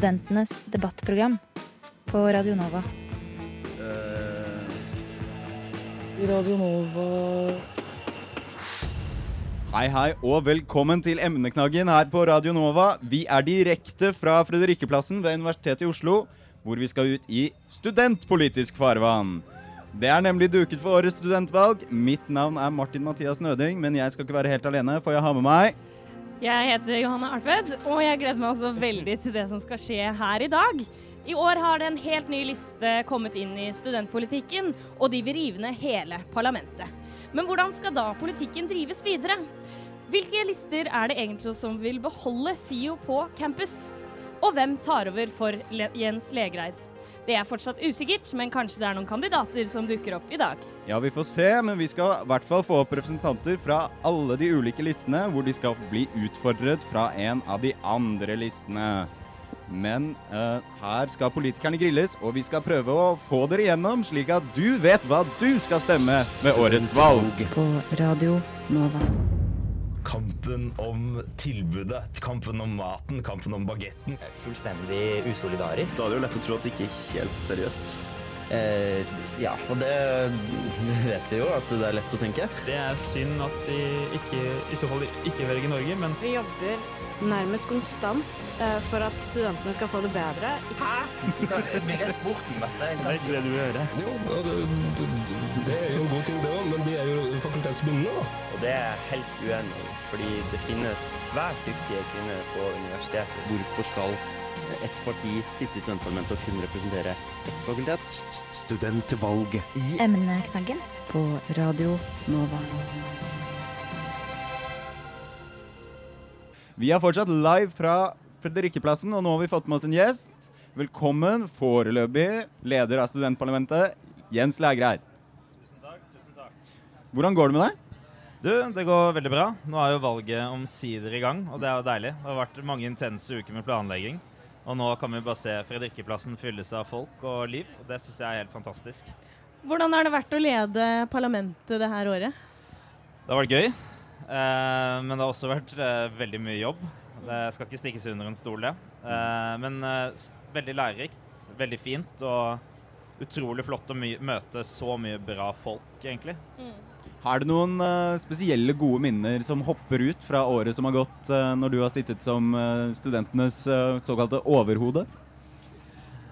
Studentenes debattprogram på Radio Nova. Uh, Radio Nova Hei, hei, og velkommen til Emneknaggen her på Radio Nova. Vi er direkte fra Fredrikkeplassen ved Universitetet i Oslo, hvor vi skal ut i studentpolitisk farvann. Det er nemlig duket for årets studentvalg. Mitt navn er Martin Mathias Nøding, men jeg skal ikke være helt alene, for jeg har med meg Jeg heter Johanne Artved, og jeg gleder meg også veldig til det som skal skje her i dag. I år har det en helt ny liste kommet inn i studentpolitikken, og de vil rive ned hele parlamentet. Men hvordan skal da politikken drives videre? Hvilke lister er det egentlig som vil beholde SIO på campus? Og hvem tar over for Jens Legreid? Det er fortsatt usikkert, men kanskje det er noen kandidater som dukker opp i dag. Ja, vi får se, men vi skal i hvert fall få opp representanter fra alle de ulike listene, hvor de skal bli utfordret fra en av de andre listene. Men eh, her skal politikerne grilles, og vi skal prøve å få dere gjennom, slik at du vet hva du skal stemme ved årets valg. På Radio Nova. Kampen om tilbudet, kampen om maten, kampen om bagetten. fullstendig usolidarisk. Da er det jo lett å tro at det ikke er helt seriøst. Eh, ja, og det vet vi jo at det er lett å tenke. Det er synd at de ikke, i så fall ikke velger Norge, men Vi jobber nærmest konstant eh, for at studentene skal få det bedre. Vil jeg spurt om dette? det er ikke det du vil høre. Jo, det, det er jo en god ting det òg, men de er jo fakultetsbundne, da. Og det er jeg helt uenig i, fordi det finnes svært dyktige kvinner på universitetet. Hvorfor skal ett parti sitte i studentparlamentet og kun representere ett fakultet? Studentvalg. Emneknaggen på Radio Nova. Vi er fortsatt live fra Fredrikkeplassen, og nå har vi fått med oss en gjest. Velkommen, foreløpig leder av studentparlamentet, Jens Lægreir. Tusen takk, tusen takk. Hvordan går det med deg? Du, det går veldig bra. Nå er jo valget omsider i gang, og det er jo deilig. Det har vært mange intense uker med planlegging. Og nå kan vi bare se Fredrikkeplassen fylles av folk og liv, og det syns jeg er helt fantastisk. Hvordan har det vært å lede parlamentet det her året? Det har vært gøy, eh, men det har også vært eh, veldig mye jobb. Det skal ikke stikkes under en stol, det. Eh, men eh, veldig lærerikt, veldig fint, og utrolig flott å møte så mye bra folk, egentlig. Har du noen uh, spesielle gode minner som hopper ut fra året som har gått, uh, når du har sittet som uh, studentenes såkalte overhode?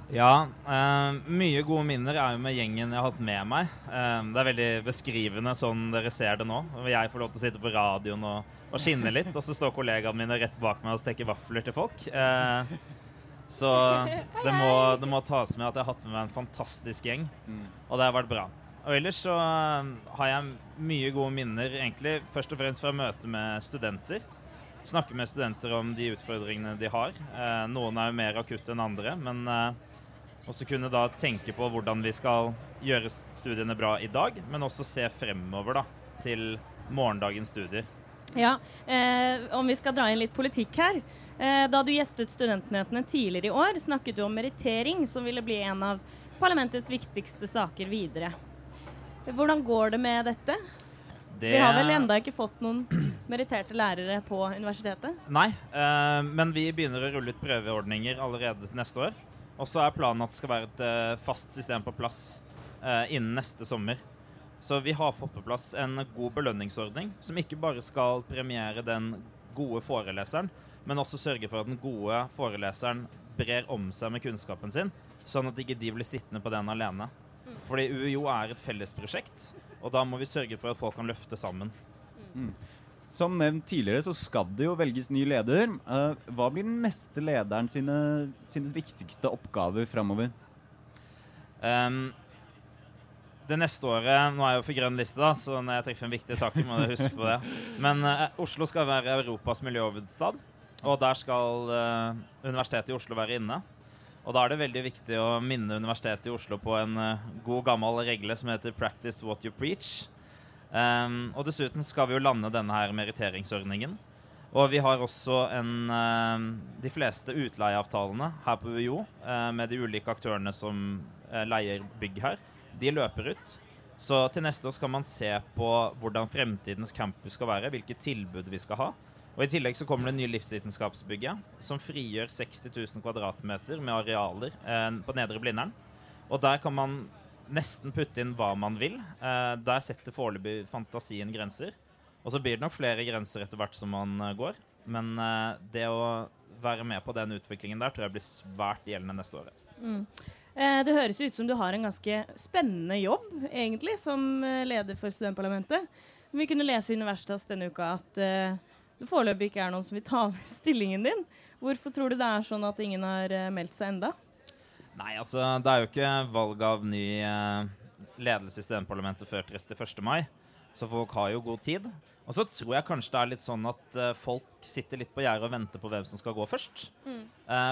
Ja, mye gode minner er jo med gjengen jeg har hatt med meg. Det er veldig beskrivende sånn dere ser det nå. Jeg får lov til å sitte på radioen og, og skinne litt, og så står kollegaene mine rett bak meg og steker vafler til folk. Så det må, det må tas med at jeg har hatt med meg en fantastisk gjeng, og det har vært bra. Og ellers så eh, har jeg mye gode minner, egentlig først og fremst fra møte med studenter. Snakke med studenter om de utfordringene de har. Eh, noen er jo mer akutte enn andre, men eh, også kunne da tenke på hvordan vi skal gjøre studiene bra i dag, men også se fremover da, til morgendagens studier. Ja, eh, om vi skal dra inn litt politikk her. Eh, da du gjestet Studentnyhetene tidligere i år, snakket du om merittering, som ville bli en av parlamentets viktigste saker videre. Hvordan går det med dette? Det- Vi har vel enda ikke fått noen meritterte lærere på universitetet? Nei, eh, men vi begynner å rulle ut prøveordninger allerede til neste år. Og så er planen at det skal være et eh, fast system på plass eh, innen neste sommer. Så vi har fått på plass en god belønningsordning som ikke bare skal premiere den gode foreleseren, men også sørge for at den gode foreleseren brer om seg med kunnskapen sin, sånn at ikke de blir sittende på den alene. Fordi UiO er et fellesprosjekt, og da må vi sørge for at folk kan løfte sammen. Mm. Som nevnt tidligere så skal det jo velges ny leder. Uh, hva blir den neste lederen sine, sine viktigste oppgaver framover? Um, det neste året Nå er jeg jo for grønn liste, da, så når jeg trekker frem viktige saker, må dere huske på det. Men uh, Oslo skal være Europas miljøhovedstad, og der skal uh, Universitetet i Oslo være inne. Og da er det veldig viktig å minne Universitetet i Oslo på en eh, god gammel regle som heter 'practice what you preach'. Um, og dessuten skal vi jo lande denne her meritteringsordningen. Og vi har også en, eh, de fleste utleieavtalene her på UiO eh, med de ulike aktørene som eh, leier bygg her. De løper ut. Så til neste år skal man se på hvordan fremtidens campus skal være, hvilke tilbud vi skal ha. Og I tillegg så kommer det nye livsvitenskapsbygget, som frigjør 60 000 kvadratmeter med arealer eh, på Nedre Blindern. Og der kan man nesten putte inn hva man vil. Eh, der setter foreløpig fantasien grenser. Og så blir det nok flere grenser etter hvert som man eh, går. Men eh, det å være med på den utviklingen der tror jeg blir svært gjeldende neste år. Mm. Eh, det høres ut som du har en ganske spennende jobb, egentlig, som eh, leder for studentparlamentet. Vi kunne lese i Universitas denne uka at det foreløpig ikke er noen som vil ta over stillingen din. Hvorfor tror du det er sånn at ingen har eh, meldt seg enda? Nei, altså, det er jo ikke valg av ny eh, ledelse i studentparlamentet før 31. mai, så folk har jo god tid. Og så tror jeg kanskje det er litt sånn at eh, folk sitter litt på gjerdet og venter på hvem som skal gå først. Mm.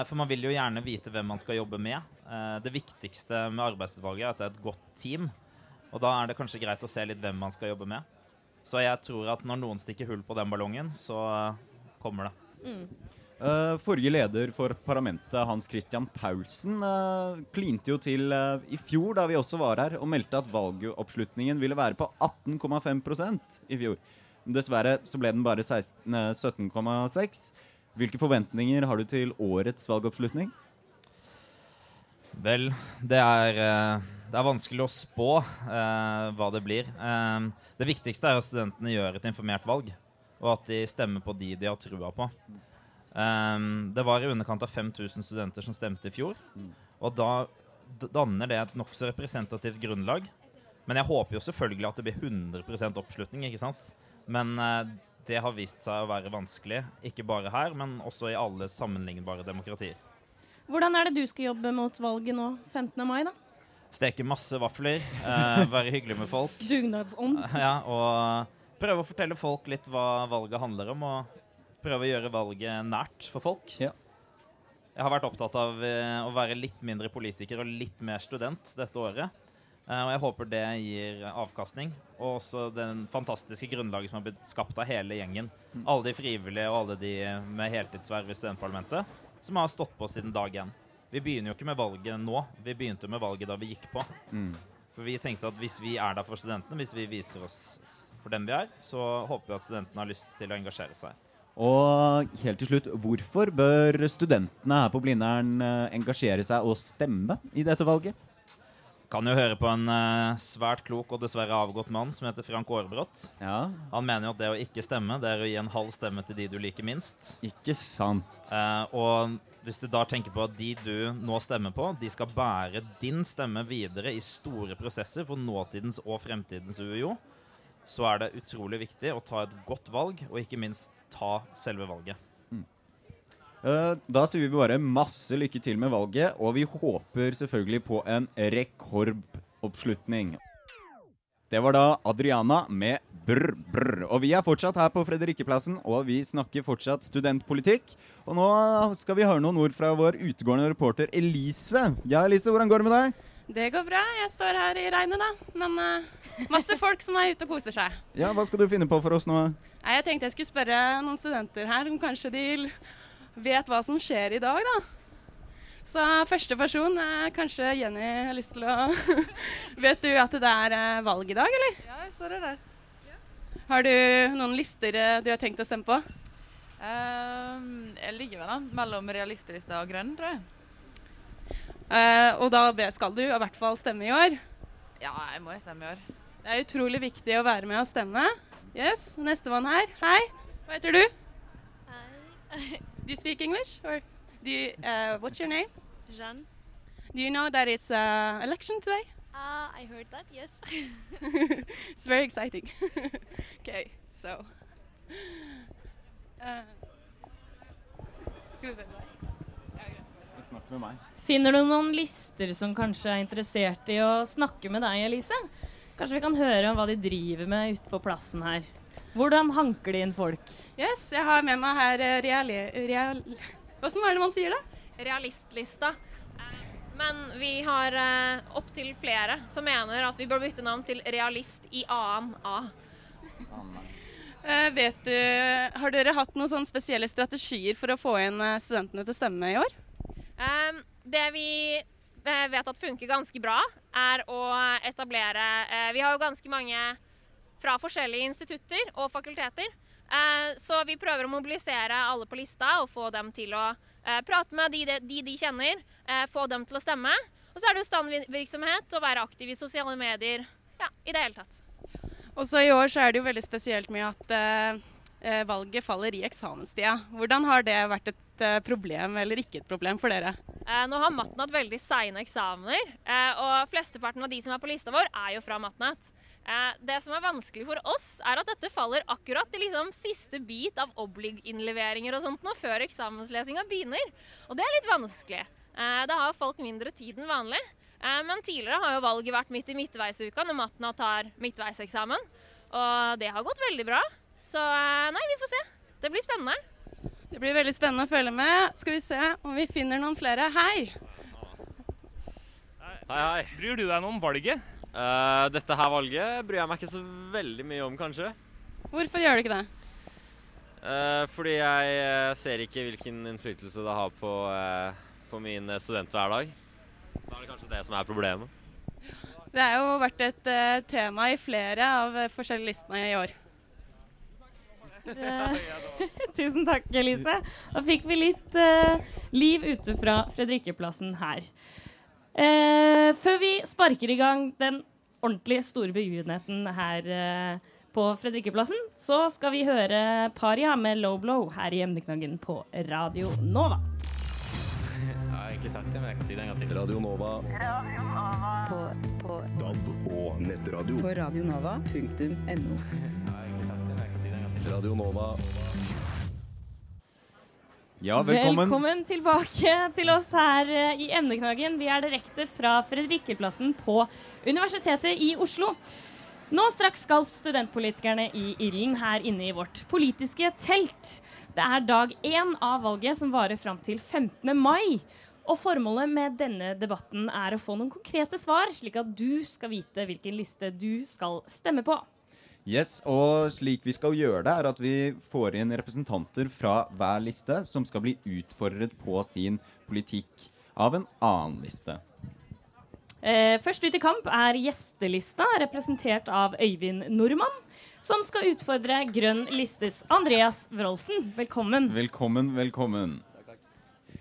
For man vil jo gjerne vite hvem man skal jobbe med. Det viktigste med arbeidsutvalget er at det er et godt team. Og da er det kanskje greit å se litt hvem man skal jobbe med. Så jeg tror at når noen stikker hull på den ballongen, så eh, kommer det. Mm. Uh, forrige leder for parlamentet, Hans Christian Paulsen, uh, klinte jo til uh, i fjor, da vi også var her, og meldte at valgoppslutningen ville være på 18,5% i fjor. Dessverre så ble den bare 16 eh, 17,6. Hvilke forventninger har du til årets valgoppslutning? Vel, det er, det er vanskelig å spå eh, hva det blir. Eh, det viktigste er at studentene gjør et informert valg, og at de stemmer på de de har trua på. Eh, det var i underkant av 5000 studenter som stemte i fjor. Og da danner det et nokså representativt grunnlag. Men jeg håper jo selvfølgelig at det blir 100% oppslutning, ikke sant? Men eh, det har vist seg å være vanskelig, ikke bare her, men også i alle sammenlignbare demokratier. Hvordan er det du skal jobbe mot valget nå 15. mai, da? Steke masse vafler, eh, være hyggelig med folk. Dugnadsånd. Ja, og prøve å fortelle folk litt hva valget handler om, og prøve å gjøre valget nært for folk. Ja. Jeg har vært opptatt av eh, å være litt mindre politiker og litt mer student dette året. Eh, og jeg håper det gir avkastning. Og også den fantastiske grunnlaget som har blitt skapt av hele gjengen. Alle de frivillige og alle de med heltidsverv i studentparlamentet som har stått på siden dag én. Vi begynner jo ikke med valget nå, vi begynte med valget da vi gikk på. Mm. For vi tenkte at hvis vi er der for studentene, hvis vi viser oss for dem vi er, så håper vi at studentene har lyst til å engasjere seg. Og helt til slutt, hvorfor bør studentene her på Blindern eh, engasjere seg og stemme i dette valget? Kan jo høre på en eh, svært klok og dessverre avgått mann som heter Frank Aarebrot. Ja. Han mener jo at det å ikke stemme, det er å gi en halv stemme til de du liker minst. Ikke sant. Eh, og hvis du da tenker på at de du nå stemmer på, de skal bære din stemme videre i store prosesser for nåtidens og fremtidens UiO, så er det utrolig viktig å ta et godt valg, og ikke minst ta selve valget. Eh, Da sier vi bare masse lykke til med valget, og vi håper selvfølgelig på en rekordoppslutning. Det var da Adriana med brr, brr. Og vi er fortsatt her på Fredrikkeplassen, og vi snakker fortsatt studentpolitikk. Og nå skal vi høre noen ord fra vår utegående reporter Elise. Ja, Elise, hvordan går det med deg? Det går bra. Jeg står her i regnet, da. Men uh, masse folk som er ute og koser seg. Ja, Hva skal du finne på for oss nå? Nei, jeg tenkte jeg skulle spørre noen studenter her om kanskje de vet hva som skjer i dag, da. Så første person er kanskje Jenny har lyst til å Vet du at det er eh, valg i dag, eller? Ja, jeg så det der. Har du noen lister eh, du har tenkt å stemme på? Ehm, jeg ligger vel an mellom realistlista og grønn, tror jeg. Uh, og da skal du i hvert fall stemme i år. Ja, jeg må jo stemme i år. Det er utrolig viktig å være med og stemme. Yes, Nestemann her. Hei, hva heter du? Hei. Do you speak English? Or do you, uh, what's your name? Jeanne. Do you know that it's uh, election today? Uh, I heard that, yes. it's very exciting. okay, so. Uh, snakk med meg. Finner du noen lister som kanskje er interessert i å snakke med deg, Elise? Kanskje vi kan høre om hva de driver med ute på plassen her. Hvordan hanker de inn folk? Yes, jeg har med meg her uh, reali... real Hvordan er det man sier det? Realistlista. Men vi har eh, opptil flere som mener at vi bør bytte navn til Realist i annen A. Uh, vet du, Har dere hatt noen sånne spesielle strategier for å få inn eh, studentene til å stemme i år? Um, det vi vet at funker ganske bra, er å etablere uh, Vi har jo ganske mange fra forskjellige institutter og fakulteter. Eh, så vi prøver å mobilisere alle på lista og få dem til å eh, prate med de de, de, kjenner. eh, få dem til å stemme. Og så er det jo standvirksomhet å være aktiv i sosiale medier. Ja, i det hele tatt. Også i år så er det jo veldig spesielt med at valget faller i eksamenstida. Hvordan har det vært et problem eller ikke et problem for dere? Eh, nå har Matnat veldig seine eksamener, eh, og flesteparten av de som er på lista vår, er jo fra Matnat. Eh, det som er vanskelig for oss, er at dette faller akkurat i liksom siste bit av oblig-innleveringer og sånt nå, før eksamenslesinga begynner. Og det er litt vanskelig. Eh, da har folk mindre tid enn vanlig. Eh, men tidligere har jo valget vært midt i midtveisuka når Matna tar midtveiseksamen. Og det har gått veldig bra. Så nei, vi får se. Det blir spennende. Det blir veldig spennende å følge med. Skal vi se om vi finner noen flere. Hei! Hei, hei. Bryr du deg noe om valget? Eh, dette her valget bryr jeg meg ikke så veldig mye om, kanskje. Hvorfor gjør du ikke det? Uh, fordi jeg eh, ser ikke hvilken innflytelse det har på, på min studenthverdag. Da er det kanskje det som er problemet. Det har jo vært et tema i flere av forskjellige listene i år. Tusen takk, Elise. Da fikk vi litt liv ute fra Fredrikkeplassen her. Eh, før vi sparker i gang den ordentlig store begivenheten her eh, på Fredrikkeplassen, så skal vi høre Paria med Low Blow her i emneknaggen på Radio Nova. Jeg har egentlig sagt det, men jeg kan si det en gang til. Radio Nova. På, på DAB og nettradio. På radionova.no. Radio Nova. Ja, velkommen. Velkommen tilbake til oss her eh, i emneknaggen. Vi er direkte fra Fredrikkeplassen på Universitetet i Oslo. Nå straks skal studentpolitikerne i ilden her inne i vårt politiske telt. Det er dag én av valget som varer fram til 15. mai. Og formålet med denne debatten er å få noen konkrete svar, slik at du skal vite hvilken liste du skal stemme på. Yes, og slik vi skal gjøre det, er at vi får inn representanter fra hver liste som skal bli utfordret på sin politikk av en annen liste. Eh, først ut i kamp er gjestelista, representert av Øyvind Nordmann, som skal utfordre Grønn listes Andreas Wroldsen. Velkommen. Velkommen, velkommen.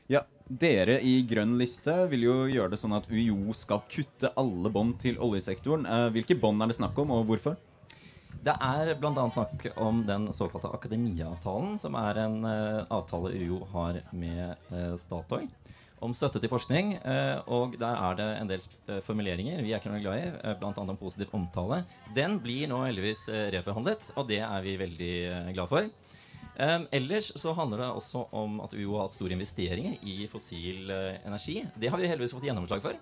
Ja, dere i Grønn liste vil jo gjøre det sånn at UiO skal kutte alle bånd til oljesektoren. Eh, hvilke bånd er det snakk om, og hvorfor? Det er bl.a. snakk om den såkalte Akademia-avtalen, som er en uh, avtale UiO har med uh, Statoil om støtte til forskning. Uh, og der er det en del formuleringer vi er ikke noe glad i, uh, bl.a. om positiv omtale. Den blir nå heldigvis reforhandlet, og det er vi veldig glad for. Um, ellers så handler det også om at UiO har hatt store investeringer i fossil energi. Det har vi heldigvis fått gjennomslag for.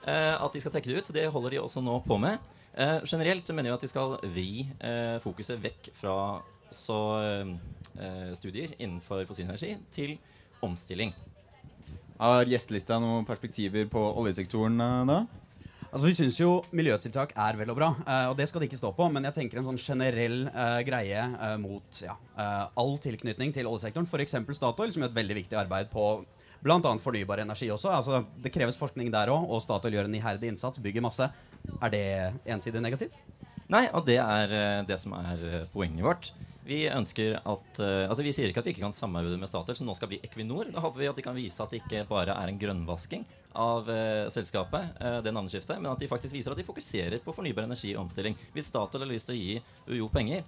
At de skal trekke det ut. Det holder de også nå på med. Eh, generelt så mener jeg at vi skal vri eh, fokuset vekk fra så, eh, studier innenfor fossil energi til omstilling. Har gjestelista noen perspektiver på oljesektoren eh, da? Altså Vi syns jo miljøtiltak er vel og bra, eh, og det skal det ikke stå på. Men jeg tenker en sånn generell uh, greie uh, mot ja, uh, all tilknytning til oljesektoren. F.eks. Statoil, som gjør et veldig viktig arbeid på bl.a. fornybar energi også. Altså Det kreves forskning der òg, og Statoil gjør en iherdig innsats, bygger masse. Er det ensidig negativt? Nei, og det er eh, det som er eh, poenget vårt. Vi ønsker at eh, Altså vi sier ikke at vi ikke kan samarbeide med Statoil, som nå skal bli Equinor. Da håper vi at de kan vise at det ikke bare er en grønnvasking av eh, selskapet, eh, det navneskiftet, men at de faktisk viser at de fokuserer på fornybar energi og omstilling. Hvis Statoil har lyst til å gi UiO penger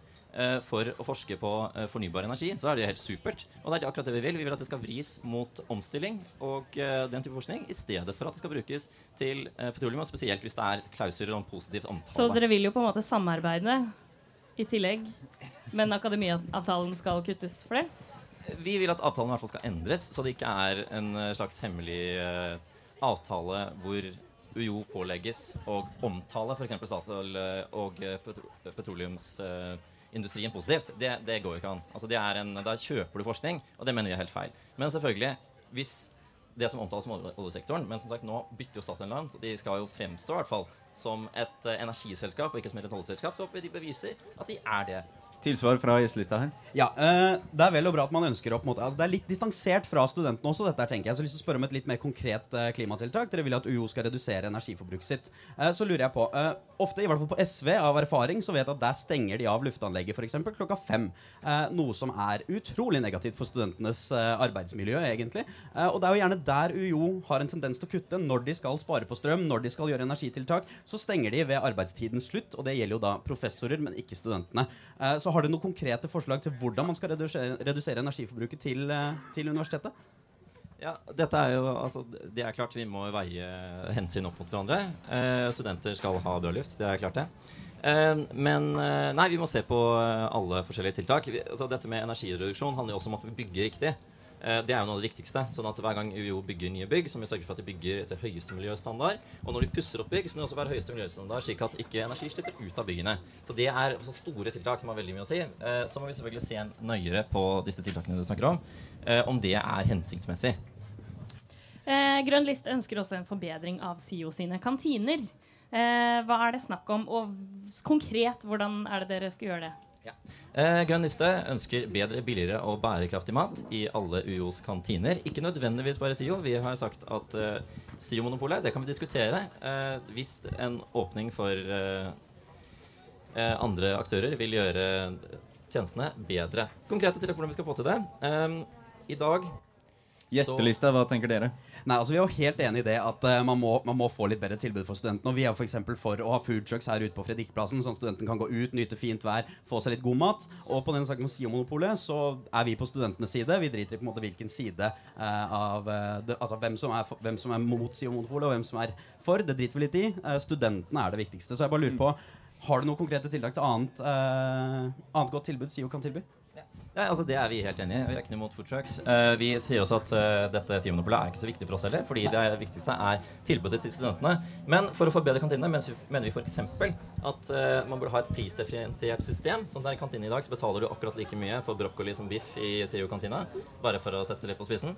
for å forske på eh, fornybar energi, så er det helt supert. Og det er akkurat det vi vil. Vi vil at det skal vris mot omstilling og eh, den type forskning, i stedet for at det skal brukes til eh, petroleum, og spesielt hvis det er klausuler om positivt omtale. Så dere vil jo på en måte samarbeide i tillegg, men akademiavtalen skal kuttes for det? vi vil at avtalen i hvert fall skal endres, så det ikke er en eh, slags hemmelig eh, avtale hvor UiO pålegges å omtale f.eks. Statoil eh, og eh, petroleumsindustrien positivt. Det, det går jo ikke an. Altså, det er en, da kjøper du forskning, og det mener vi er helt feil. Men selvfølgelig, hvis det som omtales som oljesektoren, men som sagt nå bytter jo Statoil land. de skal jo fremstå i hvert fall som et eh, energiselskap og ikke som et oljeselskap, så håper vi de beviser at de er det. Tilsvar fra gjestelista her. Ja, eh, Det er vel og bra at man ønsker å på en altså Det er litt distansert fra studentene også, dette her, tenker jeg. Så jeg har lyst til å spørre om et litt mer konkret eh, klimatiltak. Dere vil at UiO skal redusere energiforbruket sitt. Eh, så lurer jeg på Ofte, i hvert fall på SV, av erfaring, så vet jeg at der stenger de av luftanlegget f.eks. klokka fem. Noe som er utrolig negativt for studentenes arbeidsmiljø, egentlig. Og det er jo gjerne der UiO har en tendens til å kutte. Når de skal spare på strøm, når de skal gjøre energitiltak, så stenger de ved arbeidstidens slutt. Og det gjelder jo da professorer, men ikke studentene. Eh, har dere noen konkrete forslag til hvordan man skal redusere, redusere energiforbruket til, eh, til universitetet? Ja, dette er jo, altså, det er klart vi må veie hensyn opp mot hverandre. Eh, studenter skal ha bra luft, det er klart det. Eh, men eh, nei, vi må se på eh, alle forskjellige tiltak. Vi, altså, dette med energireduksjon handler jo også om at vi bygger riktig. Eh, det er jo noe av det viktigste. sånn at Hver gang UiO bygger nye bygg, så må vi sørge for at de bygger etter høyeste miljøstandard. Og når de pusser opp bygg, så må det også være høyeste miljøstandard, slik at ikke energi slipper ut av byggene. Så det er også store tiltak som har veldig mye å si. Eh, så må vi selvfølgelig se nøyere på disse tiltakene du snakker om, eh, om det er hensiktsmessig. Grønn liste ønsker også en forbedring av SIO sine kantiner. Hva er det snakk om, og konkret, hvordan er det dere skal gjøre det? Eh, Grønn liste ønsker bedre, billigere og bærekraftig mat i alle UiOs kantiner. Ikke nødvendigvis bare SIO. Vi har sagt at eh, SIO-monopolet det kan vi diskutere eh, hvis en åpning for eh, eh, andre aktører vil gjøre tjenestene bedre. Konkrete til hvordan vi skal få til det. Eh, I dag Gjestelista, hva tenker dere? Nei, altså Vi er jo helt enig i det at uh, man, må, man må få litt bedre tilbud for studentene. Og Vi er jo for, eksempel for å ha food trucks her ute på Fredrikplassen, sånn at studenten kan gå ut, nyte fint vær, få seg litt god mat. Og på denne saken om SIO-monopolet så er vi på studentenes side. Vi driter i på en måte hvilken side uh, av eh, det, Altså hvem som, er for, hvem som er mot SIO-monopolet, og hvem som er for. Det driter vi litt i. Studentene er det viktigste. Så jeg bare lurer på har du noen konkrete tiltak til annet, annet godt tilbud SIO kan tilby? Ja, altså Det er vi helt enig i. Vi er ikke noe imot food trucks. Uh, vi sier også at uh, dette SIO-monopolet er ikke så viktig for oss heller, fordi det viktigste er tilbudet til studentene. Men for å forbedre kantinene mener vi f.eks. at uh, man burde ha et prisdifferensiert system. Sånn at det er en kantine i dag, så betaler du akkurat like mye for brokkoli som biff i CEO-kantina. Bare for å sette det litt på spissen.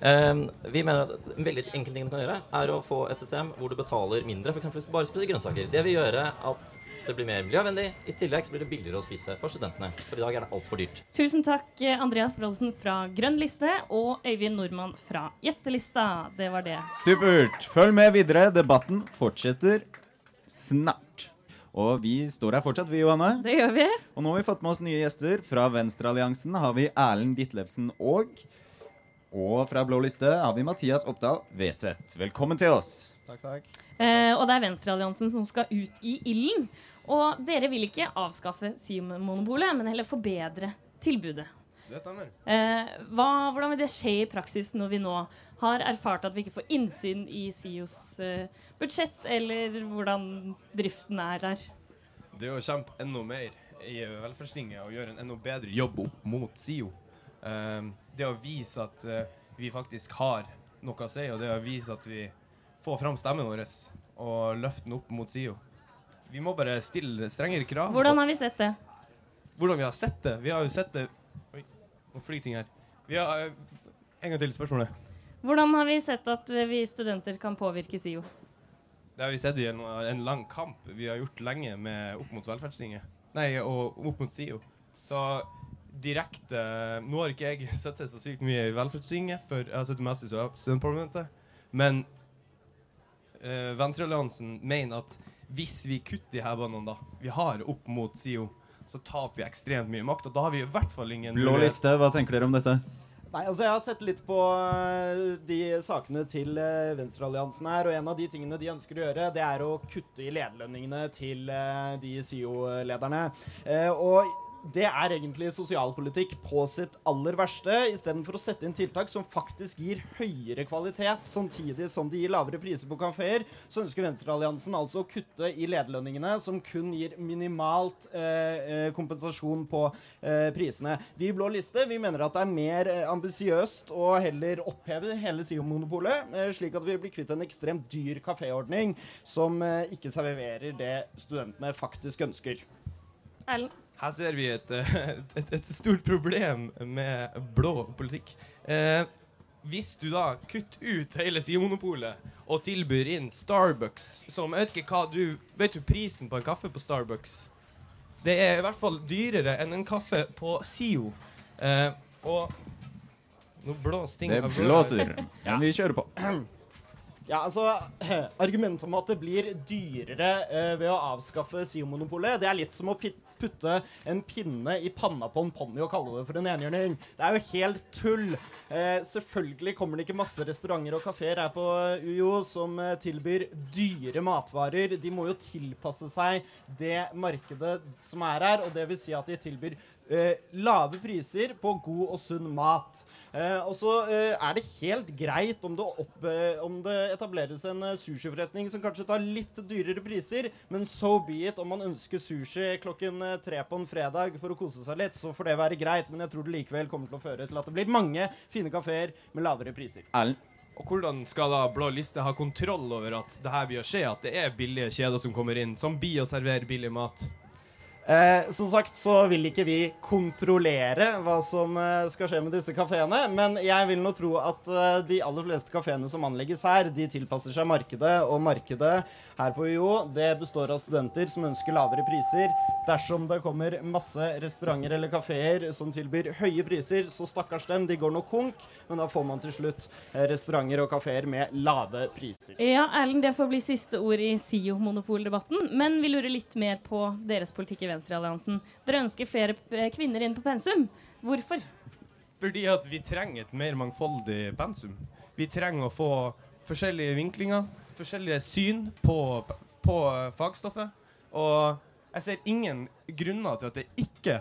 Vi mener at en veldig enkel ting du kan gjøre, er å få et system hvor du betaler mindre, f.eks. hvis du bare spiser grønnsaker. Det vil gjøre at det blir mer miljøvennlig. I tillegg så blir det billigere å spise for studentene. For i dag er det altfor dyrt. Tusen takk, eh, Andreas Wroldsen fra Grønn liste og Øyvind Nordmann fra Gjestelista. Det var det. Supert. Følg med videre. Debatten fortsetter snart. Og vi står her fortsatt, vi, Johanne. Det gjør vi. Og nå har vi fått med oss nye gjester. Fra Venstrealliansen har vi Erlend Ditlevsen og Og fra Blå liste har vi Mathias Oppdal Weseth. Velkommen til oss. Takk, takk. Eh, og det er Venstrealliansen som skal ut i ilden. Og dere vil ikke avskaffe SIO-monopolet, men heller forbedre tilbudet. Det stemmer. Eh, hva, hvordan vil det skje i praksis når vi nå har erfart at vi ikke får innsyn i SIOs eh, budsjett, eller hvordan driften er der? Det er å kjempe enda mer i velferdstinget og gjøre en enda bedre jobb opp mot SIO. Eh, det å vise at eh, vi faktisk har noe å si, og det å vise at vi får fram stemmen vår og løfte den opp mot SIO. Vi må bare stille strengere krav. Hvordan har vi sett det? Hvordan vi har sett det? Vi har jo sett det Oi, nå flyr ting her. Vi har, eh, en gang til spørsmålet. Hvordan har vi sett at eh, vi studenter kan påvirke SIO? Det har vi sett i en, en lang kamp vi har gjort lenge med opp mot velferdstinget. Nei, og opp mot SIO. Så direkte Nå har ikke jeg sittet så sykt mye i velferdstinget, for jeg har sittet mest i studentparlamentet. Men uh, Venstrealliansen mener at hvis vi kutter de her båndene da, vi har opp mot SIO, så taper vi ekstremt mye makt. Og da har vi i hvert fall ingen Blå liste, hva tenker dere om dette? Nei, altså Jeg har sett litt på eh, de sakene til eh, Venstrealliansen her, og en av de tingene de ønsker å gjøre, det er å kutte i lederlønningene til eh, de SIO-lederne. Eh, og det er egentlig sosialpolitikk på sitt aller verste. Istedenfor å sette inn tiltak som faktisk gir høyere kvalitet, samtidig som de gir lavere priser på kafeer, så ønsker Venstrealliansen altså å kutte i lederlønningene, som kun gir minimalt eh, eh, kompensasjon på eh, prisene. Vi i Blå liste vi mener at det er mer eh, ambisiøst å heller oppheve hele SIO-monopolet, eh, slik at vi blir kvitt en ekstremt dyr kaféordning som eh, ikke serverer det studentene faktisk ønsker. Erlend? Her ser vi et, et, et stort problem med blå politikk. Eh, hvis du da kutter ut hele SIO-monopolet og tilbyr inn Starbucks, som jeg vet ikke hva du Vet du prisen på en kaffe på Starbucks? Det er i hvert fall dyrere enn en kaffe på SIO. Eh, og Nå blåser ting Det blåser. Men vi kjører på. Ja, altså, Argumentet om at det blir dyrere eh, ved å avskaffe SIO-monopolet, det er litt som å pi- putte en pinne i panna på en ponni og kalle det for en enhjørning. Det er jo helt tull. Eh, selvfølgelig kommer det ikke masse restauranter og kafeer her på UiO som eh, tilbyr dyre matvarer. De må jo tilpasse seg det markedet som er her, og det vil si at de tilbyr eh, lave priser på god og sunn mat. Eh, og så eh, er det helt greit om det, opp, eh, om det etableres en eh, sushiforretning som kanskje tar litt dyrere priser, men so be it. Om man ønsker sushi klokken eh, tre på en fredag for å kose seg litt, så får det være greit, men jeg tror det likevel kommer til å føre til at det blir mange fine kafeer med lavere priser. Og hvordan skal da Blå liste ha kontroll over at det her vil skje, at det er billige kjeder som kommer inn, som blir å servere billig mat? Eh, som sagt så vil ikke vi kontrollere hva som eh, skal skje med disse kafeene, men jeg vil nå tro at eh, de aller fleste kafeene som anlegges her, de tilpasser seg markedet, og markedet her på UiO det består av studenter som ønsker lavere priser. Dersom det kommer masse restauranter eller kafeer som tilbyr høye priser, så stakkars dem, de går nå konk, men da får man til slutt eh, restauranter og kafeer med lave priser. Ja, Erlend, det får bli siste ord i SIO-monopoldebatten. Men vi lurer litt mer på deres politikk i Venstrealliansen. Dere ønsker flere eh, kvinner inn på pensum. Hvorfor? Fordi at vi trenger et mer mangfoldig pensum. Vi trenger å få forskjellige vinklinger, forskjellige syn på, på fagstoffet. Og jeg ser ingen grunner til at det ikke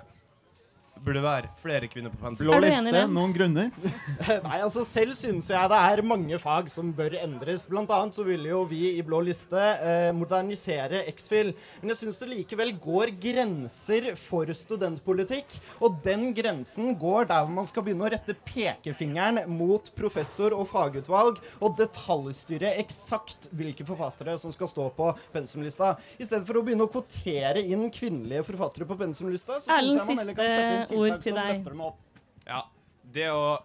burde være flere kvinner på pensum. Blå liste, noen grunner? Nei, altså Selv syns jeg det er mange fag som bør endres. Blant annet så ville jo vi i Blå liste eh, modernisere X-Fill. Men jeg syns det likevel går grenser for studentpolitikk. Og den grensen går der hvor man skal begynne å rette pekefingeren mot professor og fagutvalg og detaljstyre eksakt hvilke forfattere som skal stå på pensumlista. I stedet for å begynne å kvotere inn kvinnelige forfattere på pensumlista, så syns jeg man heller kan sette inn ord til deg. Ja, det å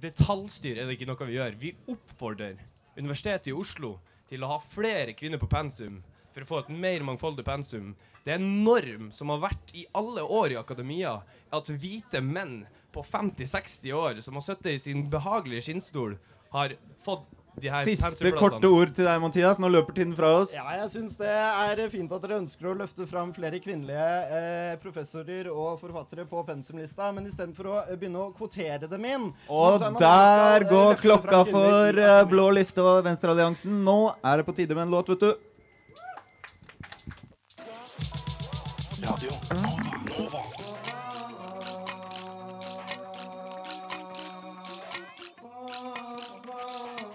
detaljstyre er det ikke noe vi gjør. Vi oppfordrer Universitetet i Oslo til å ha flere kvinner på pensum for å få et mer mangfoldig pensum. Det er en norm som har vært i alle år i akademia, at hvite menn på 50-60 år som har sittet i sin behagelige skinnstol, har fått Siste korte ord til deg, Mathias. Nå løper tiden fra oss. Ja, jeg syns det er fint at dere ønsker å løfte fram flere kvinnelige eh, professorer og forfattere på pensumlista, men istedenfor å eh, begynne å kvotere dem inn Og der skal, går klokka for eh, Blå liste og Venstrealliansen. Nå er det på tide med en låt, vet du.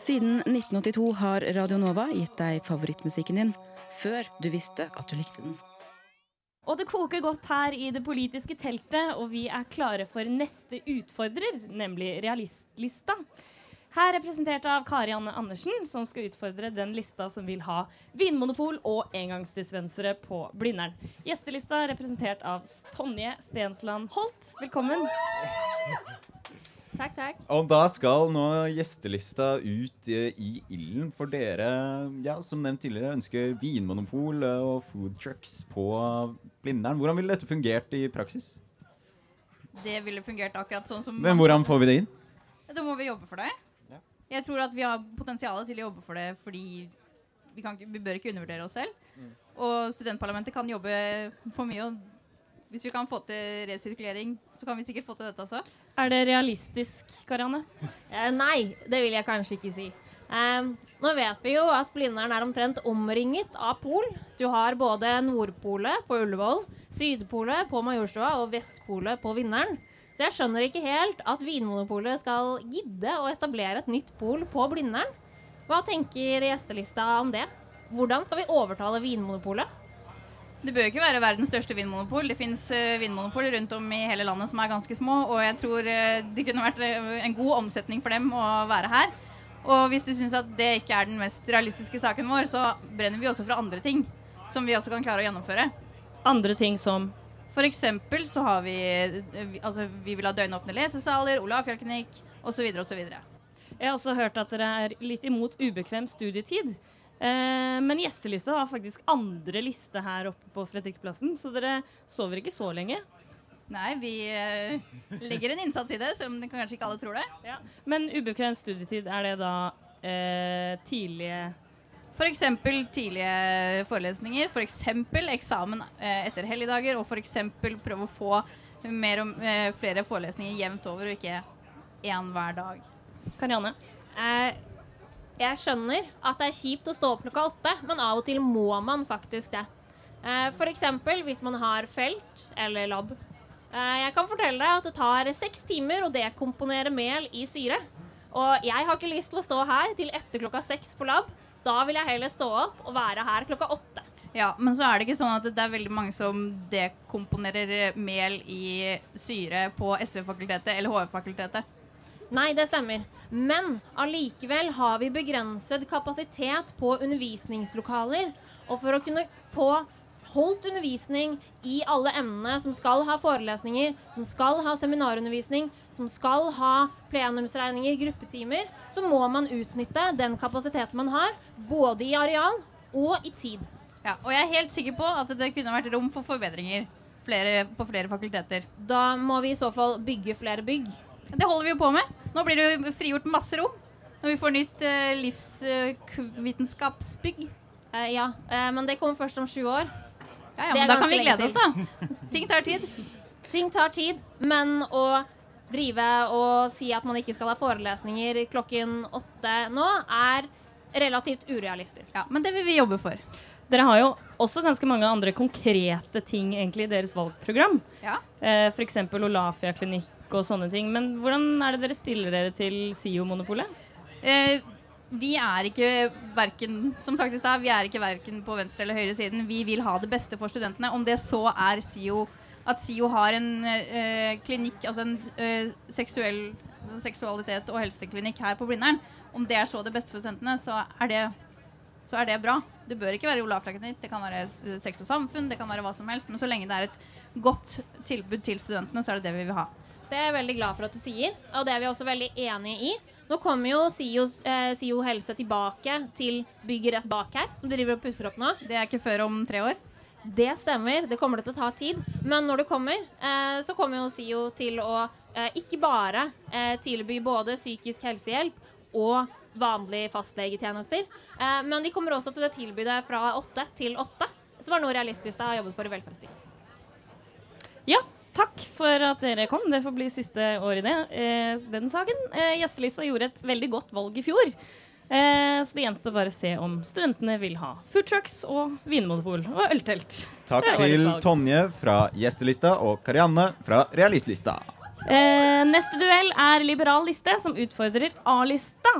Siden 1982 har Radio Nova gitt deg favorittmusikken din før du visste at du likte den. Og det koker godt her i det politiske teltet, og vi er klare for neste utfordrer, nemlig Realistlista. Her representert av Kari Anne Andersen, som skal utfordre den lista som vil ha vinmonopol og engangsdispensere på Blindern. Gjestelista representert av Tonje Stensland Holt. Velkommen. Takk, takk. Og da skal nå gjestelista ut eh, i ilden for dere, ja, som nevnt tidligere, ønsker vinmonopol eh, og food trucks på Blindern. Hvordan ville dette fungert i praksis? Det ville fungert akkurat sånn som Men hvordan får vi det inn? Da må vi jobbe for det. Jeg tror at vi har potensial til å jobbe for det fordi vi, kan, vi bør ikke undervurdere oss selv. Og studentparlamentet kan jobbe for mye. Og hvis vi kan få til resirkulering, så kan vi sikkert få til dette også. Er det realistisk, Karianne? Eh, nei, det vil jeg kanskje ikke si. Eh, nå vet vi jo at Blindern er omtrent omringet av pol. Du har både Nordpolet på Ullevål, Sydpolet på Majorstua og Vestpolet på Vinneren. Så jeg skjønner ikke helt at Vinmonopolet skal gidde å etablere et nytt pol på Blindern. Hva tenker gjestelista om det? Hvordan skal vi overtale Vinmonopolet? Det bør ikke være verdens største vinmonopol. Det fins vinmonopol rundt om i hele landet som er ganske små, og jeg tror eh, det kunne vært eh, en god omsetning for dem å være her. Og hvis du syns at det ikke er den mest realistiske saken vår, så brenner vi også for andre ting som vi også kan klare å gjennomføre. Andre ting som eksempel så har vi eh, Altså, vi vil ha døgnåpne lesesaler, Olafjellklinikk osv. osv. Jeg har også hørt at dere er litt imot ubekvem studietid. Eh, men gjestelista har faktisk andre liste her oppe på Fredrikkeplassen, så dere sover ikke så lenge. Nei, vi eh, legger en innsats i det, som kanskje ikke alle tror det. Men ubekvem studietid, er det da eh, tidlige F.eks. tidlige forelesninger, f.eks. eksamen eh, etter helligdager, og f.eks. prøve å få mer og, eh, flere forelesninger jevnt over, og ikke én hver dag. Karianne? Eh, jeg skjønner at det er kjipt å stå opp klokka åtte, men av og til må man faktisk det. Eh, F.eks. hvis man har felt eller lab. Eh, jeg kan fortelle deg at det tar seks timer å dekomponere mel i syre. Og jeg har ikke lyst til å stå her til etter klokka seks på lab. Da vil jeg heller stå opp og være her klokka åtte. Ja, Men så er det ikke sånn at det er veldig mange som dekomponerer mel i syre på SV-fakultetet eller HF-fakultetet. Nei, det stemmer. Men allikevel har vi begrenset kapasitet på undervisningslokaler. Og for å kunne få holdt undervisning i alle emnene som skal ha forelesninger, som skal ha seminarundervisning, som skal ha plenumsregninger, gruppetimer, så må man utnytte den kapasiteten man har, både i areal og i tid. Ja, og jeg er helt sikker på at det kunne vært rom for forbedringer flere, på flere fakulteter. Da må vi i så fall bygge flere bygg. Det holder vi jo på med. Nå blir det jo frigjort masse rom når vi får nytt uh, livsvitenskapsbygg. Uh, ja, uh, men det kommer først om sju år. Ja, ja, men da kan vi glede oss, da. Ting tar tid. Ting tar tid, men å drive og si at man ikke skal ha forelesninger klokken åtte nå, er relativt urealistisk. Ja, Men det vil vi jobbe for. Dere har jo også ganske mange andre konkrete ting egentlig i deres valgprogram. Ja. Eh, F.eks. Olafia-klinikk og sånne ting. Men hvordan er det dere stiller dere til SIO-monopolet? Eh, vi er ikke verken som sagt i sted, vi er ikke verken på venstre eller høyre siden. Vi vil ha det beste for studentene. Om det så er SIO at SIO har en eh, klinikk, altså en eh, seksuell seksualitet og helseklinikk her på Blindern, om det er så det beste for studentene, så er det, så er det bra. Det bør ikke være Olafia-klinikk, det kan være sex og samfunn, det kan være hva som helst. Men så lenge det er et godt tilbud til studentene, så er det det vi vil ha. Det er jeg veldig glad for at du sier, og det er vi også veldig enige i. Nå kommer jo SIO, eh, SIO helse tilbake til bygget rett bak her, som driver og pusser opp nå. Det er ikke før om tre år? Det stemmer. Det kommer til å ta tid. Men når det kommer, eh, så kommer jo SIO til å eh, ikke bare eh, tilby både psykisk helsehjelp og vanlige fastlegetjenester, eh, men de kommer også til å tilby det fra åtte til åtte, som er noe Realistlista har jobbet for i velferdstiden. Ja, takk for at dere kom. Det får bli siste år i det, eh, den saken. Eh, Gjestelista gjorde et veldig godt valg i fjor. Eh, så det gjenstår bare å se om studentene vil ha food trucks og vinmonopol og øltelt. Takk til. Tonje fra Gjestelista og Karianne fra Realistlista. Eh, neste duell er Liberal liste, som utfordrer A-lista.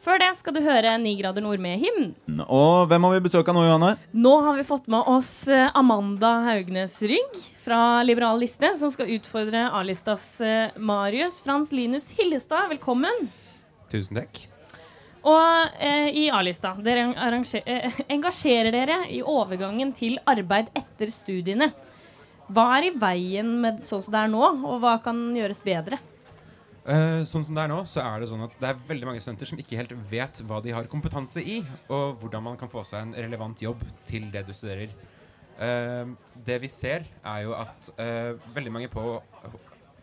Før det skal du høre Ni grader nord med hymn. Og hvem har vi besøk av nå, Johanne? Nå har vi fått med oss eh, Amanda Haugnes Rygg fra Liberal liste, som skal utfordre A-listas eh, Marius Frans Linus Hillestad. Velkommen. Tusen takk. Og eh, i A-lista, dere arranger- eh, engasjerer dere i overgangen til arbeid etter studiene. Hva er i veien med sånn som det er nå, og hva kan gjøres bedre? Uh, sånn som det er nå, så er det sånn at det er veldig mange studenter som ikke helt vet hva de har kompetanse i, og hvordan man kan få seg en relevant jobb til det du studerer. Uh, det vi ser, er jo at uh, veldig mange på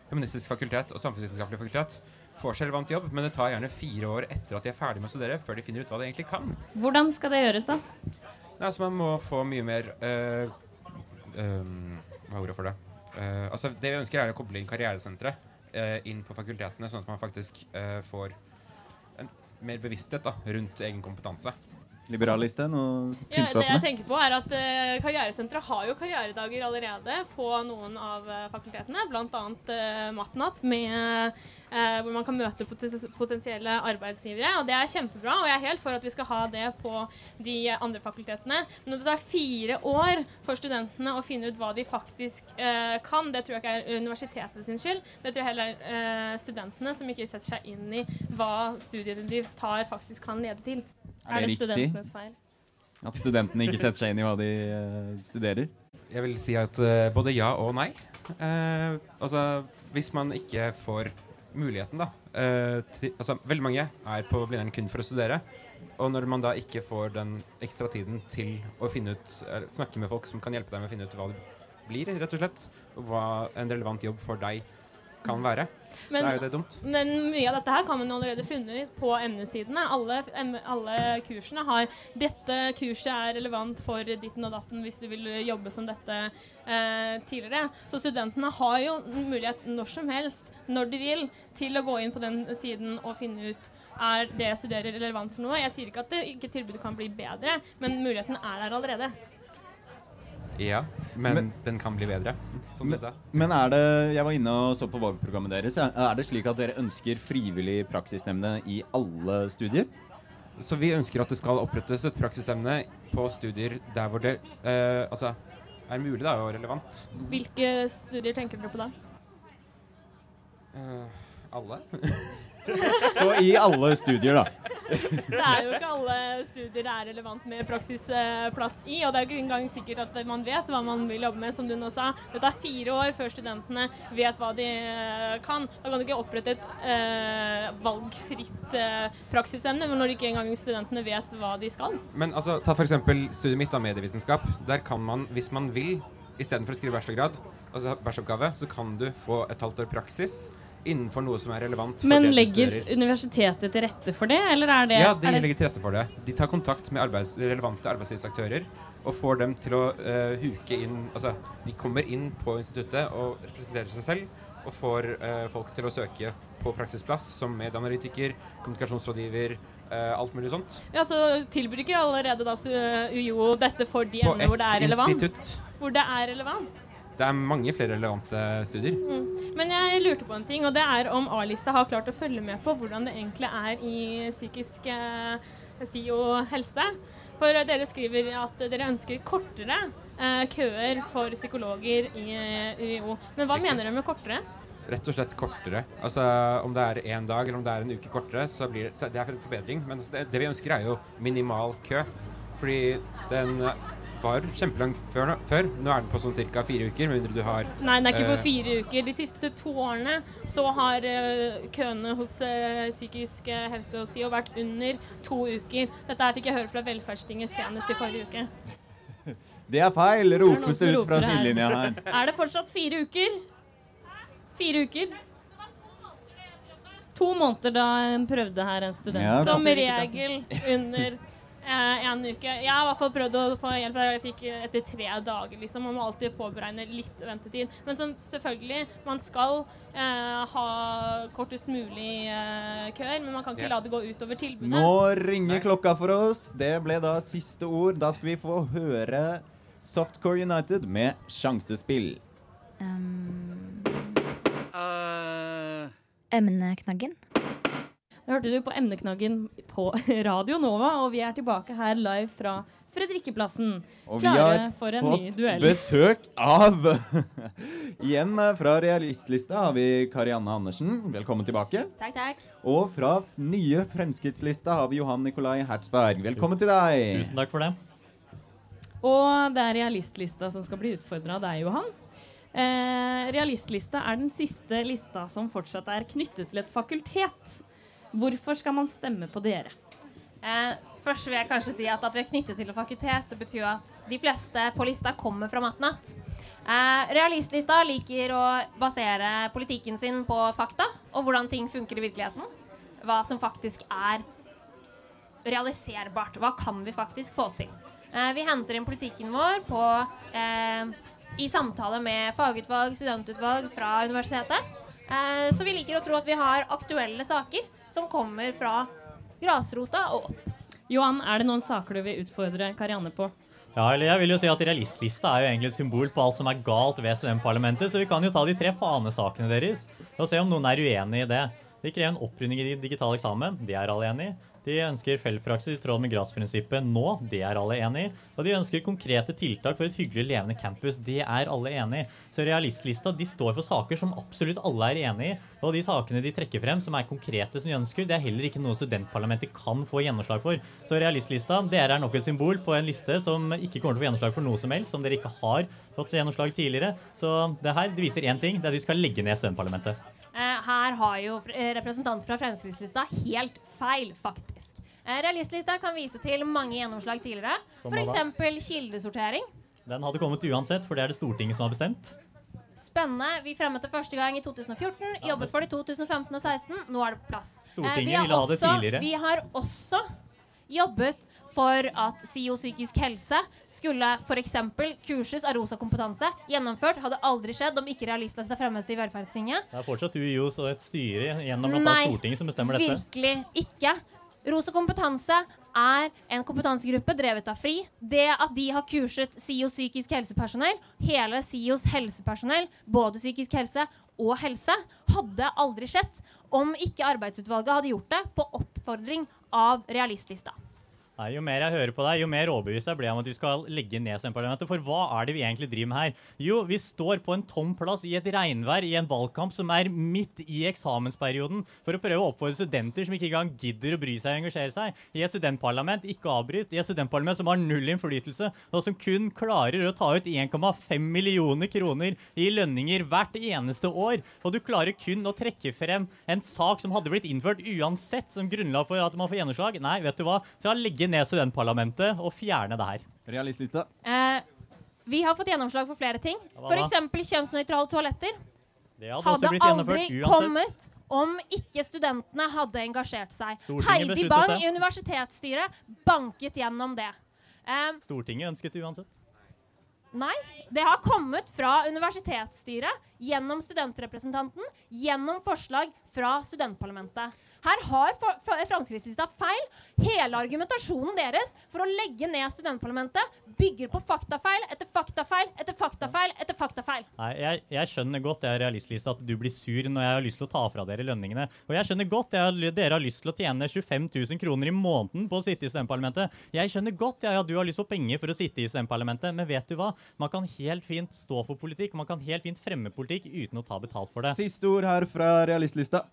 humanistisk fakultet og samfunnsvitenskapelig fakultet får seg relevant jobb, men det tar gjerne fire år etter at de er ferdig med å studere, før de finner ut hva de egentlig kan. Hvordan skal det gjøres, da? Nei, altså Man må få mye mer ehm, Hva er ordet for det? Uh, altså Det vi ønsker, er å koble inn karrieresentre uh, inn på fakultetene, sånn at man faktisk uh, får en mer bevissthet da, rundt egen kompetanse. Liberalliste? Noe Ja, det jeg tenker på er at uh, Karrieresenteret har jo karrieredager allerede på noen av uh, fakultetene, bl.a. Uh, Matnatt, med, uh, hvor man kan møte poten- potensielle arbeidsgivere. og Det er kjempebra, og jeg er helt for at vi skal ha det på de andre fakultetene. Men når det tar fire år for studentene å finne ut hva de faktisk eh, kan, det tror jeg ikke er universitetet sin skyld. Det tror jeg heller er eh, studentene som ikke setter seg inn i hva studiet de tar, faktisk kan lede til. Er det riktig? studentenes feil? At studentene ikke setter seg inn i hva de uh, studerer? Jeg vil si at uh, både ja og nei. Uh, altså, hvis man ikke får muligheten, da eh, til, Altså, veldig mange er på Blindern kun for å studere. Og når man da ikke får den ekstra tiden til å finne ut eller snakke med folk som kan hjelpe deg med å finne ut hva det blir, rett og slett, og hva en relevant jobb for deg kan være, Men- så er jo det dumt. Men mye av dette her kan man allerede funne på emnesidene. Alle, em, alle kursene har 'dette kurset er relevant for ditten og datten' hvis du vil jobbe som dette eh, tidligere. Så studentene har jo mulighet når som helst, når de vil, til å gå inn på den siden og finne ut er det jeg studerer relevant for noe. Jeg sier ikke at det ikke tilbudet kan bli bedre, men muligheten er der allerede. Ja, men, den kan bli bedre, som du sa. Men er det Jeg var inne og så på valgprogrammet deres. Er det slik at dere ønsker frivillig praksisnemnde i alle studier? Så vi ønsker at det skal opprettes et praksisemne på studier der hvor det eh, altså, er mulig da, og relevant. Hvilke studier tenker dere på da? Eh, alle. Så i alle studier, da. Det er jo ikke alle studier det er relevant med praksisplass i, og det er jo ikke engang sikkert at man vet hva man vil jobbe med, som du nå sa. Det tar fire år før studentene vet hva de eh, kan. Da kan du ikke opprette et eh, valgfritt eh, praksisemne når ikke engang studentene vet hva de skal. Men altså, ta f.eks. studiet mitt av medievitenskap. Der kan man, hvis man vil, istedenfor å skrive bachelorgrad, altså bacheloroppgave, så kan du få et halvt år praksis innenfor noe som er relevant for Men legger universitetet til rette for det, eller er det Ja, de er legger til rette for det. De tar kontakt med arbeids relevante arbeidslivsaktører og får dem til å uh, huke inn Altså, de kommer inn på instituttet og representerer seg selv og får uh, folk til å søke på praksisplass som medieanalytiker, kommunikasjonsrådgiver, uh, alt mulig sånt. Ja, så tilbyr ikke allerede da UiO dette for de emnene hvor det er relevant? institutt. Hvor det er relevant. Det er mange flere relevante studier. Mm. Men jeg lurte på en ting, og det er om A-lista har klart å følge med på hvordan det egentlig er i psykisk eh, og helse. For dere skriver at dere ønsker kortere eh, køer for psykologer i UiO. Men hva mener dere med kortere? Rett og slett kortere. Altså Om det er én dag eller om det er en uke kortere, så blir det, så det er en forbedring. Men det, det vi ønsker, er jo minimal kø. Fordi den var kjempelangt før. før. Nå er den på sånn ca. fire uker, med mindre du har Nei, den er ikke på eh, fire uker. De siste to årene så har eh, køene hos eh, psykisk helse og SIO vært under to uker. Dette her fikk jeg høre fra Velferdstinget senest i forrige uke. Det er feil, ropes det ut fra sidelinja her. Er det fortsatt fire uker? Fire uker? To måneder da en prøvde her, en student. Ja, Som regel under en uke. Jeg har i hvert fall prøvd å få hjelp. Jeg fikk etter tre dager, liksom. Man må alltid påberegne litt ventetid. Men som selvfølgelig, man skal eh, ha kortest mulig eh, køer, men man kan ikke Ja. la det gå utover tilbudet. Nå ringer klokka for oss. Det ble da siste ord. Da skal vi få høre Softcore United med sjansespill. Emneknaggen. Da hørte du på emneknaggen på Radio Nova, og vi er tilbake her live fra Fredrikkeplassen. Og vi Klare har for en ny fått besøk av Igjen eh, fra realistlista har vi Karianne Andersen. Velkommen tilbake. Takk, takk. Og fra nye Fremskrittslista har vi Johan Nikolai Hertzberg. Velkommen til deg. Tusen takk for det. Og det er realistlista som skal bli utfordra av deg, Johan. Eh, realistlista er den siste lista som fortsatt er knyttet til et fakultet. Hvorfor skal man stemme på dere? Eh, først vil jeg kanskje si at at vi er knyttet til et fakultet, det betyr at de fleste på lista kommer fra Matnat. Eh, realistlista liker å basere politikken sin på fakta og hvordan ting funker i virkeligheten. Hva som faktisk er realiserbart. Hva kan vi faktisk få til? Eh, vi henter inn politikken vår på, eh, i samtale med fagutvalg, studentutvalg fra universitetet. Eh, så vi liker å tro at vi har aktuelle saker som kommer fra grasrota og opp. Johan, er det noen saker du vil utfordre Karianne på? Ja, eller jeg vil jo si at Realistlista er jo egentlig et symbol på alt som er galt ved studentparlamentet, så vi kan jo ta de tre fanesakene deres og se om noen er uenig i det. De krever en opprydning i digital eksamen. Det er alle enig i. De ønsker feltpraksis i tråd med gradsprinsippet nå. Det er alle enig i. Og de ønsker konkrete tiltak for et hyggelig levende campus. Det er alle enig i. Så realistlista de står for saker som absolutt alle er enig i. Og de sakene de trekker frem som er konkrete som de ønsker, det er heller ikke noe studentparlamentet kan få gjennomslag for. Så realistlista dere er nok et symbol på en liste som ikke kommer til å få gjennomslag for noe som helst, som dere ikke har fått gjennomslag tidligere. Så det her det viser én ting, det er at vi skal legge ned studentparlamentet. Eh, her har jo eh, representanten fra Fremskrittslista helt feil, faktisk. Eh, Realistlista kan vise til mange gjennomslag tidligere. F.eks. kildesortering. Den hadde kommet uansett, for det er det Stortinget som har bestemt. Spennende. Vi fremmet det første gang i 2014. Jobbet for det i 2015 og 2016. Nå er det plass. Stortinget vi har ville ha det tidligere. Vi har også jobbet for at SIO psykisk helse skulle f.eks. kurses av Rosa kompetanse. Gjennomført. Hadde aldri skjedd om ikke realistlista fremmes i Velferdstinget. Det er fortsatt UiOs og et styre gjennom annet Stortinget som bestemmer dette. virkelig ikke. Rosa kompetanse er en kompetansegruppe drevet av FRI. Det at de har kurset SIO psykisk helsepersonell, hele SIOs helsepersonell, både psykisk helse og helse, hadde aldri skjedd om ikke arbeidsutvalget hadde gjort det på oppfordring av realistlista. Nei, Jo mer jeg hører på deg, jo mer overbevist jeg blir om at vi skal legge ned studentparlamentet. For hva er det vi egentlig driver med her? Jo, vi står på en tom plass i et regnvær i en valgkamp som er midt i eksamensperioden, for å prøve å oppfordre studenter som ikke engang gidder å bry seg og engasjere seg, i et studentparlament, ikke avbryt, i et studentparlament som har null innflytelse, og som kun klarer å ta ut 1,5 millioner kroner i lønninger hvert eneste år. Og du klarer kun å trekke frem en sak som hadde blitt innført uansett som grunnlag for at man får gjennomslag. Nei, vet du hva? Så jeg ned studentparlamentet og fjerne det her. Realistlista. Eh, vi har fått gjennomslag for flere ting. F.eks. kjønnsnøytrale toaletter. Det hadde, også Hadde blitt aldri gjennomført uansett. kommet om ikke studentene hadde engasjert seg. Stortinget Heidi Bang det. i universitetsstyret banket gjennom det. Eh, Stortinget ønsket det uansett. Nei, det har kommet fra universitetsstyret, gjennom studentrepresentanten, gjennom forslag fra studentparlamentet. Her har Fremskrittspartiet feil. Hele argumentasjonen deres for å legge ned studentparlamentet bygger på faktafeil etter faktafeil etter faktafeil etter faktafeil. Nei, jeg, jeg skjønner godt jeg er realistlist at du blir sur når jeg har lyst til å ta fra dere lønningene. Og jeg skjønner godt jeg, dere har lyst til å tjene 25 000 kroner i måneden på å sitte i studentparlamentet. Jeg skjønner godt jeg, at du har lyst på penger for å sitte i studentparlamentet, men vet du hva? Man kan helt fint stå for politikk, man kan helt fint fremme politikk uten å ta betalt for det. Siste ord her fra realistlista.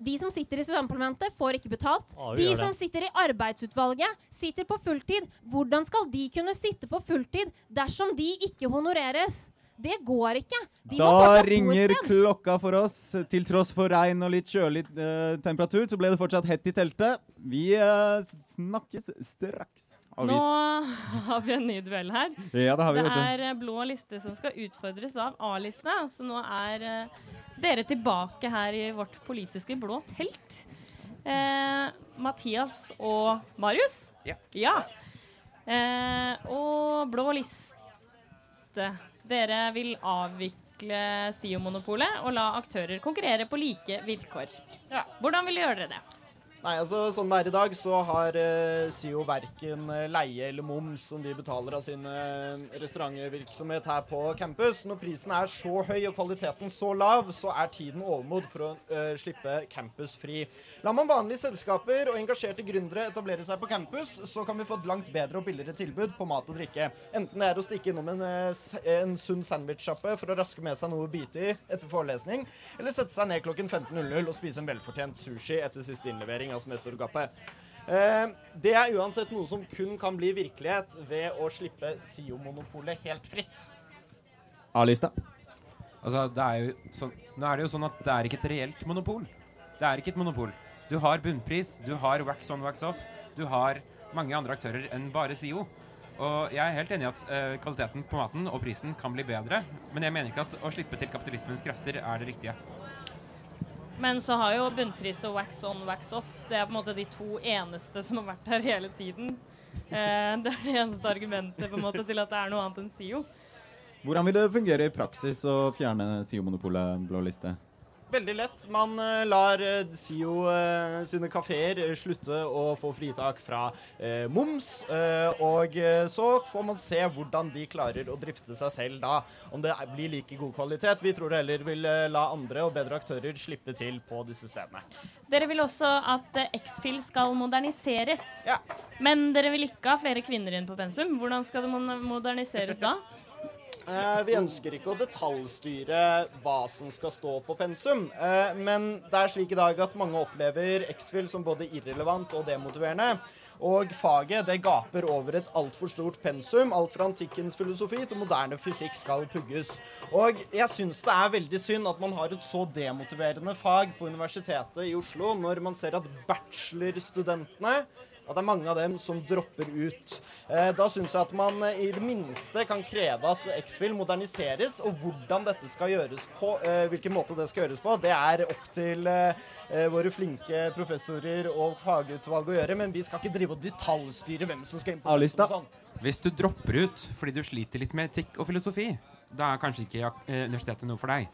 De som sitter i studentparlamentet, får ikke betalt. Ja, De som sitter i arbeidsutvalget, sitter på fulltid. Hvordan skal de kunne sitte på fulltid dersom de ikke honoreres? Det går ikke. De Da ringer klokka for oss. Til tross for regn og litt kjølig eh, temperatur, så ble det fortsatt hett i teltet. Vi eh, snakkes straks. Nå har vi en ny duell her. Ja, det har vi, Det er eh, blå liste som skal utfordres av A-liste. Så nå er eh, dere tilbake her i vårt politiske blå telt. Eh, Mathias og Marius? Ja. Eh, og blå liste. Dere vil avvikle SIO-monopolet og la aktører konkurrere på like vilkår. Hvordan vil dere gjøre det? Nei, altså Som det er i dag, så har eh, SIO verken eh, leie eller moms som de betaler av sin uh, restaurantvirksomhet her på campus. Når prisen er så høy og kvaliteten så lav, så er tiden overmod for å eh, slippe campus fri. Lar man vanlige selskaper og engasjerte gründere etablere seg på campus, så kan vi få et langt bedre og billigere tilbud på mat og drikke. Enten det er å stikke innom en, eh, en sunn sandwich-sjappe for å raske med seg noe å bite i etter forelesning, eller sette seg ned klokken 15.00 og spise en velfortjent sushi etter siste innlevering av semestergapet. Eh, det er uansett noe som kun kan bli virkelighet ved å slippe SIO-monopolet helt fritt. A-lista. Altså, det er jo sånn, nå er det jo sånn at det er ikke et reelt monopol. Det er ikke et monopol. Du har bunnpris, du har wax on, wax off. Du har mange andre aktører enn bare SIO. Og jeg er helt enig i at eh, kvaliteten på maten og prisen kan bli bedre, men jeg mener ikke at å slippe til kapitalismens krefter er det riktige. Men så har jo bunnpris og wax on, wax off Det er på en måte de to eneste som har vært her hele tiden. Eh, det er det eneste argumentet på en måte til at det er noe annet enn SIO. Hvordan vil det fungere i praksis å fjerne SIO-monopolet blå liste? Veldig lett. Man eh, lar eh, SIO eh, sine kafeer slutte å få fritak fra moms. og så får man se hvordan de klarer å drifte seg selv da. Om det blir like god kvalitet. Vi tror heller vil la andre og bedre aktører slippe til på disse stedene. Dere vil også at X-Fill skal moderniseres. Men dere vil ikke ha flere kvinner inn på pensum. Hvordan skal det moderniseres da? Eh, vi ønsker ikke å detaljstyre hva som skal stå på pensum, eh, men det er slik i dag at mange opplever X-Fill som både irrelevant og demotiverende. Og faget det gaper over et altfor stort pensum. Alt fra antikkens filosofi til moderne fysikk skal pugges. Og jeg syns det er veldig synd at man har et så demotiverende fag på Universitetet i Oslo, når man ser at bachelorstudentene at det er mange av dem som dropper ut. Eh, da syns jeg at man eh, i det minste kan kreve at X-Fill moderniseres, og hvordan dette skal gjøres på, eh, hvilken måte det skal gjøres på, det er opp til våre flinke professorer og fagutvalg å gjøre, men vi skal ikke drive og detaljstyre hvem som skal inn på A-lista. og sånn. Hvis du dropper ut fordi du sliter litt med etikk og filosofi, da er kanskje ikke universitetet noe for deg.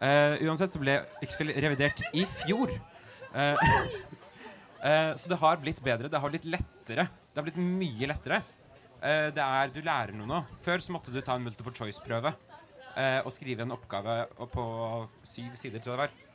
Uh, uansett så ble X-Fill revidert i fjor. Eh, eh, så det har blitt bedre. Det har blitt lettere. Det har blitt mye lettere. Eh, det er, du lærer noe nå. Før så måtte du ta en multiple choice-prøve eh, og skrive en oppgave på syv sider, tror jeg det var.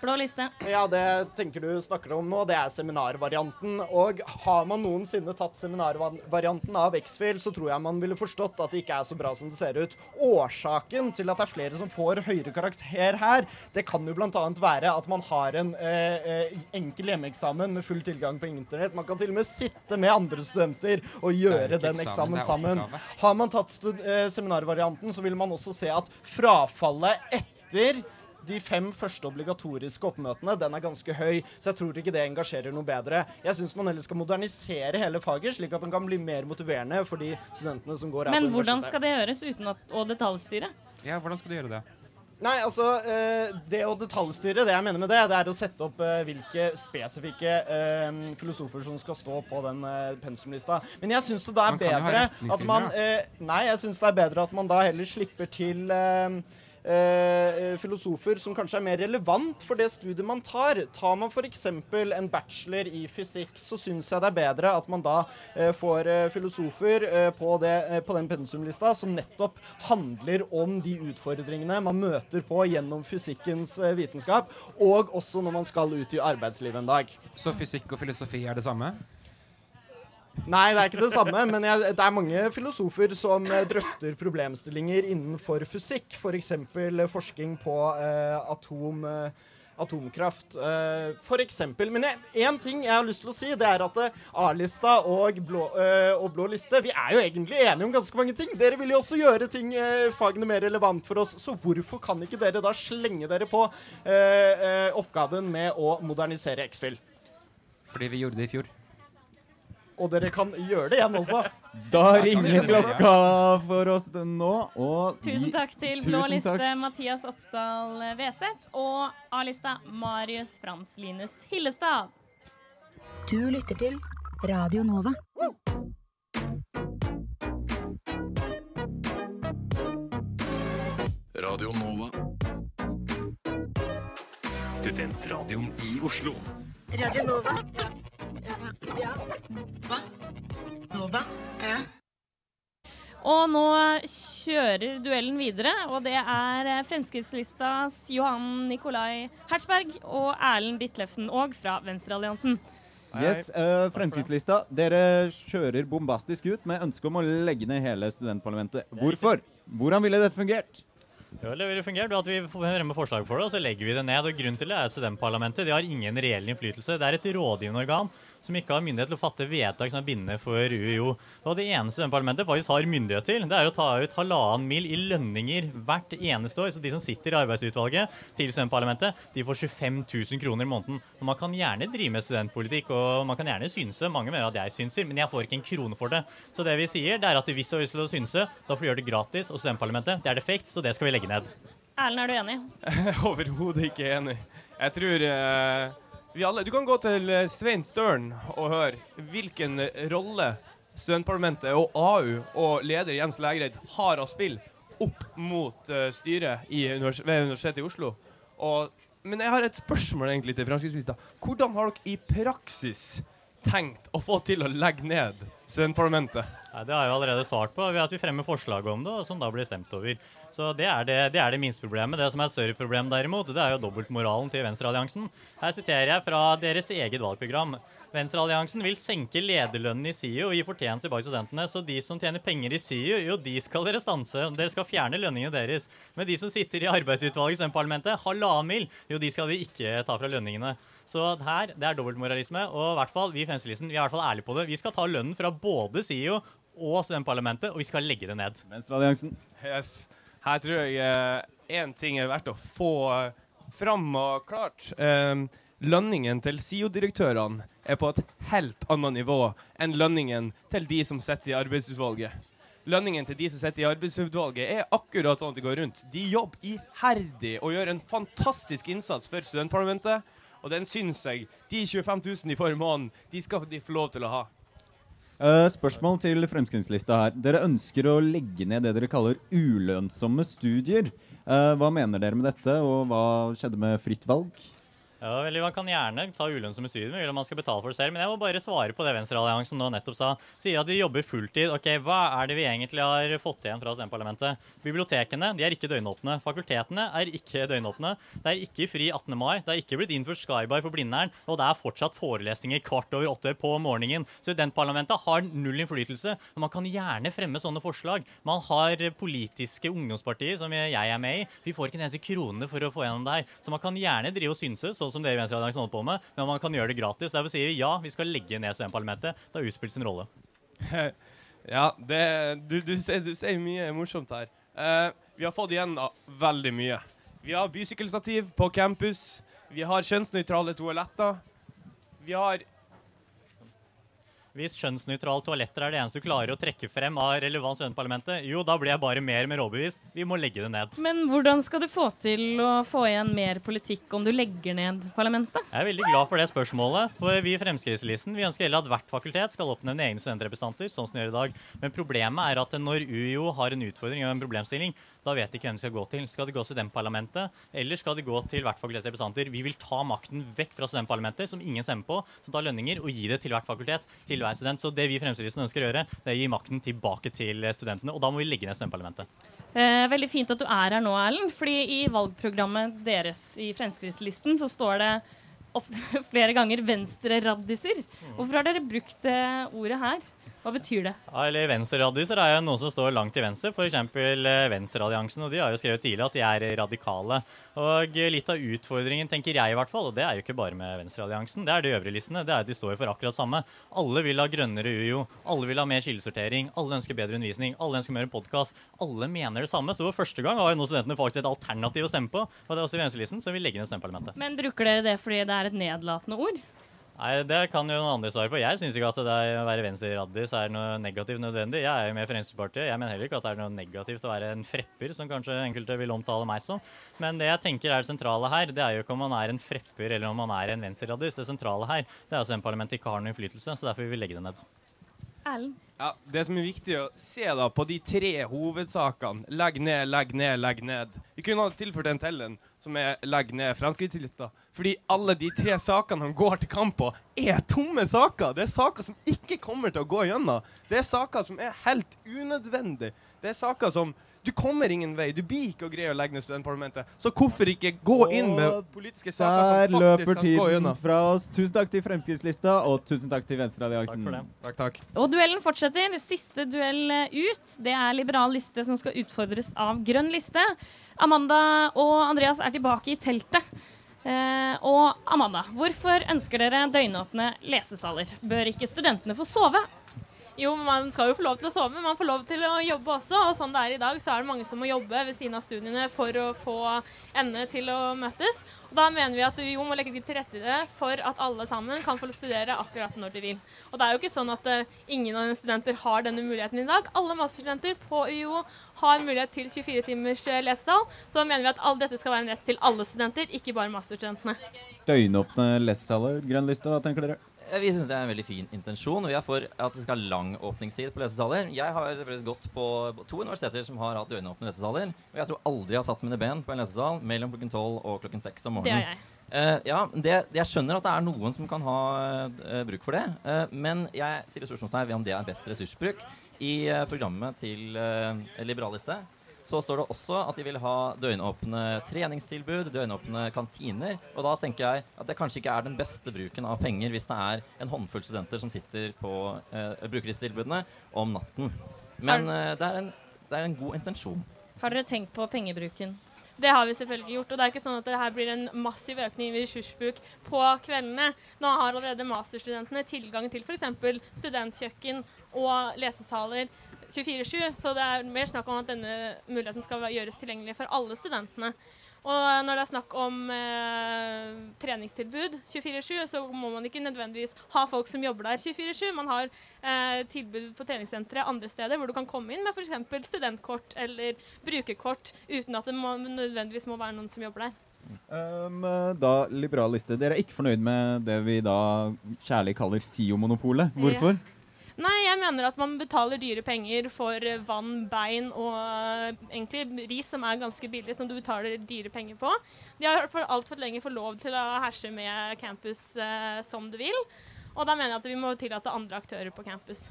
Blå liste. Ja, det tenker du snakker om nå, det er seminarvarianten. Og har man noensinne tatt seminarvarianten av X-Fill, så tror jeg man ville forstått at det ikke er så bra som det ser ut. Årsaken til at det er flere som får høyere karakter her, det kan jo bl.a. være at man har en eh, eh, enkel hjemmeeksamen med full tilgang på internett. Man kan til og med sitte med andre studenter og gjøre den eksamen, eksamen sammen. Har man tatt eh, seminarvarianten, så vil man også se at frafallet etter de fem første obligatoriske oppmøtene den er ganske høy, så jeg tror ikke det engasjerer noe bedre. Jeg syns man heller skal modernisere hele faget, slik at den kan bli mer motiverende for de studentene som går her Men på hvordan skal det gjøres uten at, å detaljstyre? Ja, hvordan skal du gjøre det? Nei, altså eh, Det å detaljstyre, det jeg mener med det, det er å sette opp eh, hvilke spesifikke eh, filosofer som skal stå på den pensumlista. Men jeg syns det er bedre at man Nei, jeg syns det er bedre at man da heller slipper til eh, eh, filosofer som kanskje er mer relevant for det studiet man tar. Tar man f.eks. en bachelor i fysikk, så syns jeg det er bedre at man da eh, får eh, filosofer eh, på, det, på den pensumlista som nettopp handler om de utfordringene man møter på gjennom fysikkens vitenskap, og også når man skal ut i arbeidslivet en dag. Så fysikk og filosofi er det samme? Nei, det er ikke det samme, men jeg, det er mange filosofer som eh, drøfter problemstillinger innenfor fysikk, f.eks. For forskning på eh, atom, eh, atomkraft. Eh, for eksempel. Men én ting jeg har lyst til å si, det er at eh, A-lista og, eh, og blå liste Vi er jo egentlig enige om ganske mange ting. Dere vil jo også gjøre ting, eh, fagene mer relevant for oss, så hvorfor kan ikke dere da slenge dere på eh, eh, oppgaven med å modernisere X-Fill? Fordi vi gjorde det i fjor. Og dere kan gjøre det igjen også. Da ringer klokka for oss den nå, og Tusen takk til Blå liste. Mathias Oppdal Veseth og A-lista Marius Frans Linus Hillestad. Du lytter til Radio Nova. Radio Nova. Studentradioen i Oslo. Radio Nova. Ja. Hva? Nova? Ja. Og nå kjører duellen videre, og det er eh, Fremskrittslistas Johan Nikolai Hertzberg og Erlend Ditlevsen Aag fra Venstrealliansen. Yes, uh, Fremskrittslista. Dere kjører bombastisk ut med ønske om å legge ned hele studentparlamentet. Hvorfor? Hvordan ville dette fungert? Jo, det ville fungert ved at vi fremmer forslag for det, og så legger vi det ned. og Grunnen til det er studentparlamentet. De har ingen reell innflytelse. Det er et rådgivende organ som ikke har myndighet til å fatte vedtak som er bindende for UiO. Og det eneste studentparlamentet faktisk har myndighet til, det er å ta ut halvannen mil i lønninger hvert eneste år. Så de som sitter i arbeidsutvalget til studentparlamentet, de får 25 000 kroner i måneden. Og man kan gjerne drive med studentpolitikk, og man kan gjerne synse. Mange mener at jeg synser, men jeg får ikke en krone for det. Så det vi sier, det er at hvis du har lyst til å synse, da får du gjøre det gratis. Og studentparlamentet, det er defekt, så det skal vi legge ned. Erlend, er du enig? Overhodet ikke enig. Jeg tror eh, alle Du kan gå til eh, Svein Støren og høre hvilken rolle studentparlamentet og AU og leder Jens Lægreid har å spille opp mot uh, styret univers ved Universitetet i Oslo. Og men jeg har et spørsmål egentlig til Fremskrittspartiet. Hvordan har dere i praksis tenkt å få til å legge ned studentparlamentet? Ja, det har jeg allerede svart på ved at vi fremmer forslag om det, som da blir stemt over. Så det er det, det, er det minste problemet. Det som er et større problem derimot, det er jo dobbeltmoralen til Venstrealliansen. Her siterer jeg fra deres eget valgprogram. Venstrealliansen vil senke lederlønnen i SIU og gi fortjeneste bak studentene. Så de som tjener penger i SIU, jo, de skal dere stanse. Dere skal fjerne lønningene deres. Men de som sitter i arbeidsutvalget i parlamentet, halvannen mil, jo, de skal vi ikke ta fra lønningene. Så her, det er dobbeltmoralisme. Og i hvert fall, vi i Fremskrittspartiet vi er i hvert fall ærlige på det. Vi skal ta lønnen fra både CEO og studentparlamentet, og vi skal legge det ned. Venstrealliansen. Yes. Her tror jeg én ting er verdt å få eh, fram og klart. Um, lønningen til SIO-direktørene er på et helt annet nivå enn lønningen til de som sitter i arbeidsutvalget. Lønningen til de som sitter i arbeidsutvalget er akkurat sånn at det går rundt. De jobber iherdig og gjør en fantastisk innsats for studentparlamentet. Og den syns jeg de 25 000 de får i de skal de få lov til å ha. Uh, spørsmål til Fremskrittslista her. Dere ønsker å legge ned det dere kaller ulønnsomme studier. Uh, hva mener dere med dette, og hva skjedde med fritt valg? Ja, eller Man kan gjerne ta ulønnsomme studier, eller man skal betale for det selv. Men jeg må bare svare på det Venstrealliansen nå nettopp sa. Sier at de jobber fulltid. Ok, Hva er det vi egentlig har fått igjen fra studentparlamentet? Bibliotekene de er ikke døgnåpne. Fakultetene er ikke døgnåpne. Det er ikke fri 18. mai. Det er ikke blitt innført Skybar på Blindern. Og det er fortsatt forelesninger kvart over åtte på morgenen. Studentparlamentet har null innflytelse. Man kan gjerne fremme sånne forslag. Man har politiske ungdomspartier, som jeg er med i. Vi får ikke en eneste krone for å få gjennom det her. Så man kan gjerne drive og synse. sånn som det Venstrealliansen holder på med, men man kan gjøre det gratis. Derfor sier vi ja, vi skal legge ned studentparlamentet. Det har utspilt sin rolle. ja, det, du, du, sier, du, sier, mye morsomt her. Uh, vi har fått igjen da, veldig mye. Vi har bysykkelstativ på campus. Vi har kjønnsnøytrale toaletter. Vi har hvis kjønnsnøytrale toaletter er det eneste du klarer å trekke frem av relevans i parlamentet, jo, da blir jeg bare mer og mer overbevist. Vi må legge det ned. Men hvordan skal du få til å få igjen mer politikk om du legger ned parlamentet? Jeg er veldig glad for det spørsmålet. For vi i Fremskrittslisten vi ønsker heller at hvert fakultet skal oppnevne egne studentrepresentanter, sånn som de gjør i dag. Men problemet er at når UiO har en utfordring og en problemstilling, da vet de ikke hvem de skal gå til. Skal de gå til studentparlamentet, eller skal de gå til hvert fakultets representanter? Vi vil ta makten vekk fra studentparlamentet, som ingen stemmer på, som tar lønninger, og gi det til hvert fakultet, til hver student. Så det vi Fremskrittspartiet ønsker å gjøre, det er å gi makten tilbake til studentene. Og da må vi legge ned studentparlamentet. Eh, veldig fint at du er her nå, Erlend. fordi i valgprogrammet deres i Fremskrittslisten så står det opp flere ganger 'venstreraddiser'. Hvorfor har dere brukt det ordet her? Hva betyr det? Ja, eller Venstreraddiser er jo noen som står langt til venstre, f.eks. Eh, Venstrealliansen. og De har jo skrevet tidlig at de er radikale. Og Litt av utfordringen, tenker jeg i hvert fall, og det er jo ikke bare med Venstrealliansen, det er de øvrige listene, det er at de står for akkurat samme. Alle vil ha grønnere UiO, alle vil ha mer kildesortering, alle ønsker bedre undervisning, alle ønsker mer podkast. Alle mener det samme. Så for første gang har jo nå studentene faktisk et alternativ å stemme på. Og det er også i Venstrelisten, som vil legge ned stemmeparlamentet. Men bruker dere det fordi det er et nedlatende ord? Nei, Det kan jo noen andre svare på. Jeg syns ikke at det å være venstreraddis er noe negativt nødvendig. Jeg er jo med Fremskrittspartiet. Jeg mener heller ikke at det er noe negativt å være en frepper, som kanskje enkelte vil omtale meg som. Men det jeg tenker er det sentrale her, det er jo ikke om man er en frepper eller om man er en venstreraddis. Det sentrale her det er altså en ikke har noen innflytelse, så derfor vil vi legge det ned. Erlend? Ja, Det som er viktig å se da på de tre hovedsakene Legg ned, legg ned, legg ned. Vi kunne ha tilført en til en som er legg ned Fremskrittslista. Fordi alle de tre sakene han går til kamp på, er tomme saker. Det er saker som ikke kommer til å gå gjennom. Det er saker som er helt unødvendige. Det er saker som du kommer ingen vei. Du blir ikke å greie å legge ned studentparlamentet. Så hvorfor ikke gå inn med politiske saker som faktisk kan gå gjennom? fra oss. Tusen takk til Fremskrittslista, og tusen takk til Venstrealliansen. Takk for det. Takk, takk. Og duellen fortsetter. Siste duell ut. Det er liberal liste som skal utfordres av grønn liste. Amanda og Andreas er tilbake i teltet. Eh, og Amanda, hvorfor ønsker dere døgnåpne lesesaler? Bør ikke studentene få sove? Jo, man skal jo få lov til å sove, men man får lov til å jobbe også. Og sånn det er i dag, så er det mange som må jobbe ved siden av studiene for å få endene til å møtes. Og da mener vi at UiO må legge til rette det for at alle sammen kan få studere akkurat når de vil. Og det er jo ikke sånn at uh, ingen av studenter har denne muligheten i dag. Alle masterstudenter på UiO har mulighet til 24 timers uh, lesesal. Så da mener vi at all dette skal være en rett til alle studenter, ikke bare masterstudentene. Døgnåpne lesesaler, grønn liste, hva tenker dere? Eh, Vi syns det er en veldig fin intensjon. og Vi er for at vi skal ha lang åpningstid på lesesaler. Jeg har faktisk gått på to universiteter som har hatt døgnåpne lesesaler. Og jeg tror aldri jeg har satt mine ben på en lesesal mellom klokken tolv og klokken seks om morgenen. Det er jeg. Uh, ja, det, jeg skjønner at det er noen som kan ha uh, bruk for det. Uh, men jeg stiller spørsmålstegn ved om det er best ressursbruk. I programmet til Liberaliste så står det også at de vil ha døgnåpne treningstilbud, døgnåpne kantiner. Og da tenker jeg at det kanskje ikke er den beste bruken av penger hvis det er en håndfull studenter som sitter på eh, bruker om natten. Men eh, det, er en, det er en god intensjon. Har dere tenkt på pengebruken? Det har vi selvfølgelig gjort. Og det er ikke sånn at det her blir en massiv økning i ressursbruk på kveldene. Nå har allerede masterstudentene tilgang til f.eks. studentkjøkken og lesesaler 24-7, så det er mer snakk om at denne muligheten skal gjøres tilgjengelig for alle studentene. Og når det er snakk om eh, treningstilbud 24-7, så må man ikke nødvendigvis ha folk som jobber der 24-7. Man har eh, tilbud på treningssentre andre steder hvor du kan komme inn med f.eks. studentkort eller brukerkort uten at det må, nødvendigvis må være noen som jobber der. Um, da liberaliste. Dere er ikke fornøyd med det vi da kjærlig kaller SIO-monopolet. Hvorfor? Nei, jeg mener at man betaler dyre penger for eh, vann, bein og eh, egentlig ris som er ganske billig, som du betaler dyre penger på. De har for altfor lenge fått lov til å herse med campus eh, som de vil. Og da mener jeg at vi må tillate andre aktører på campus.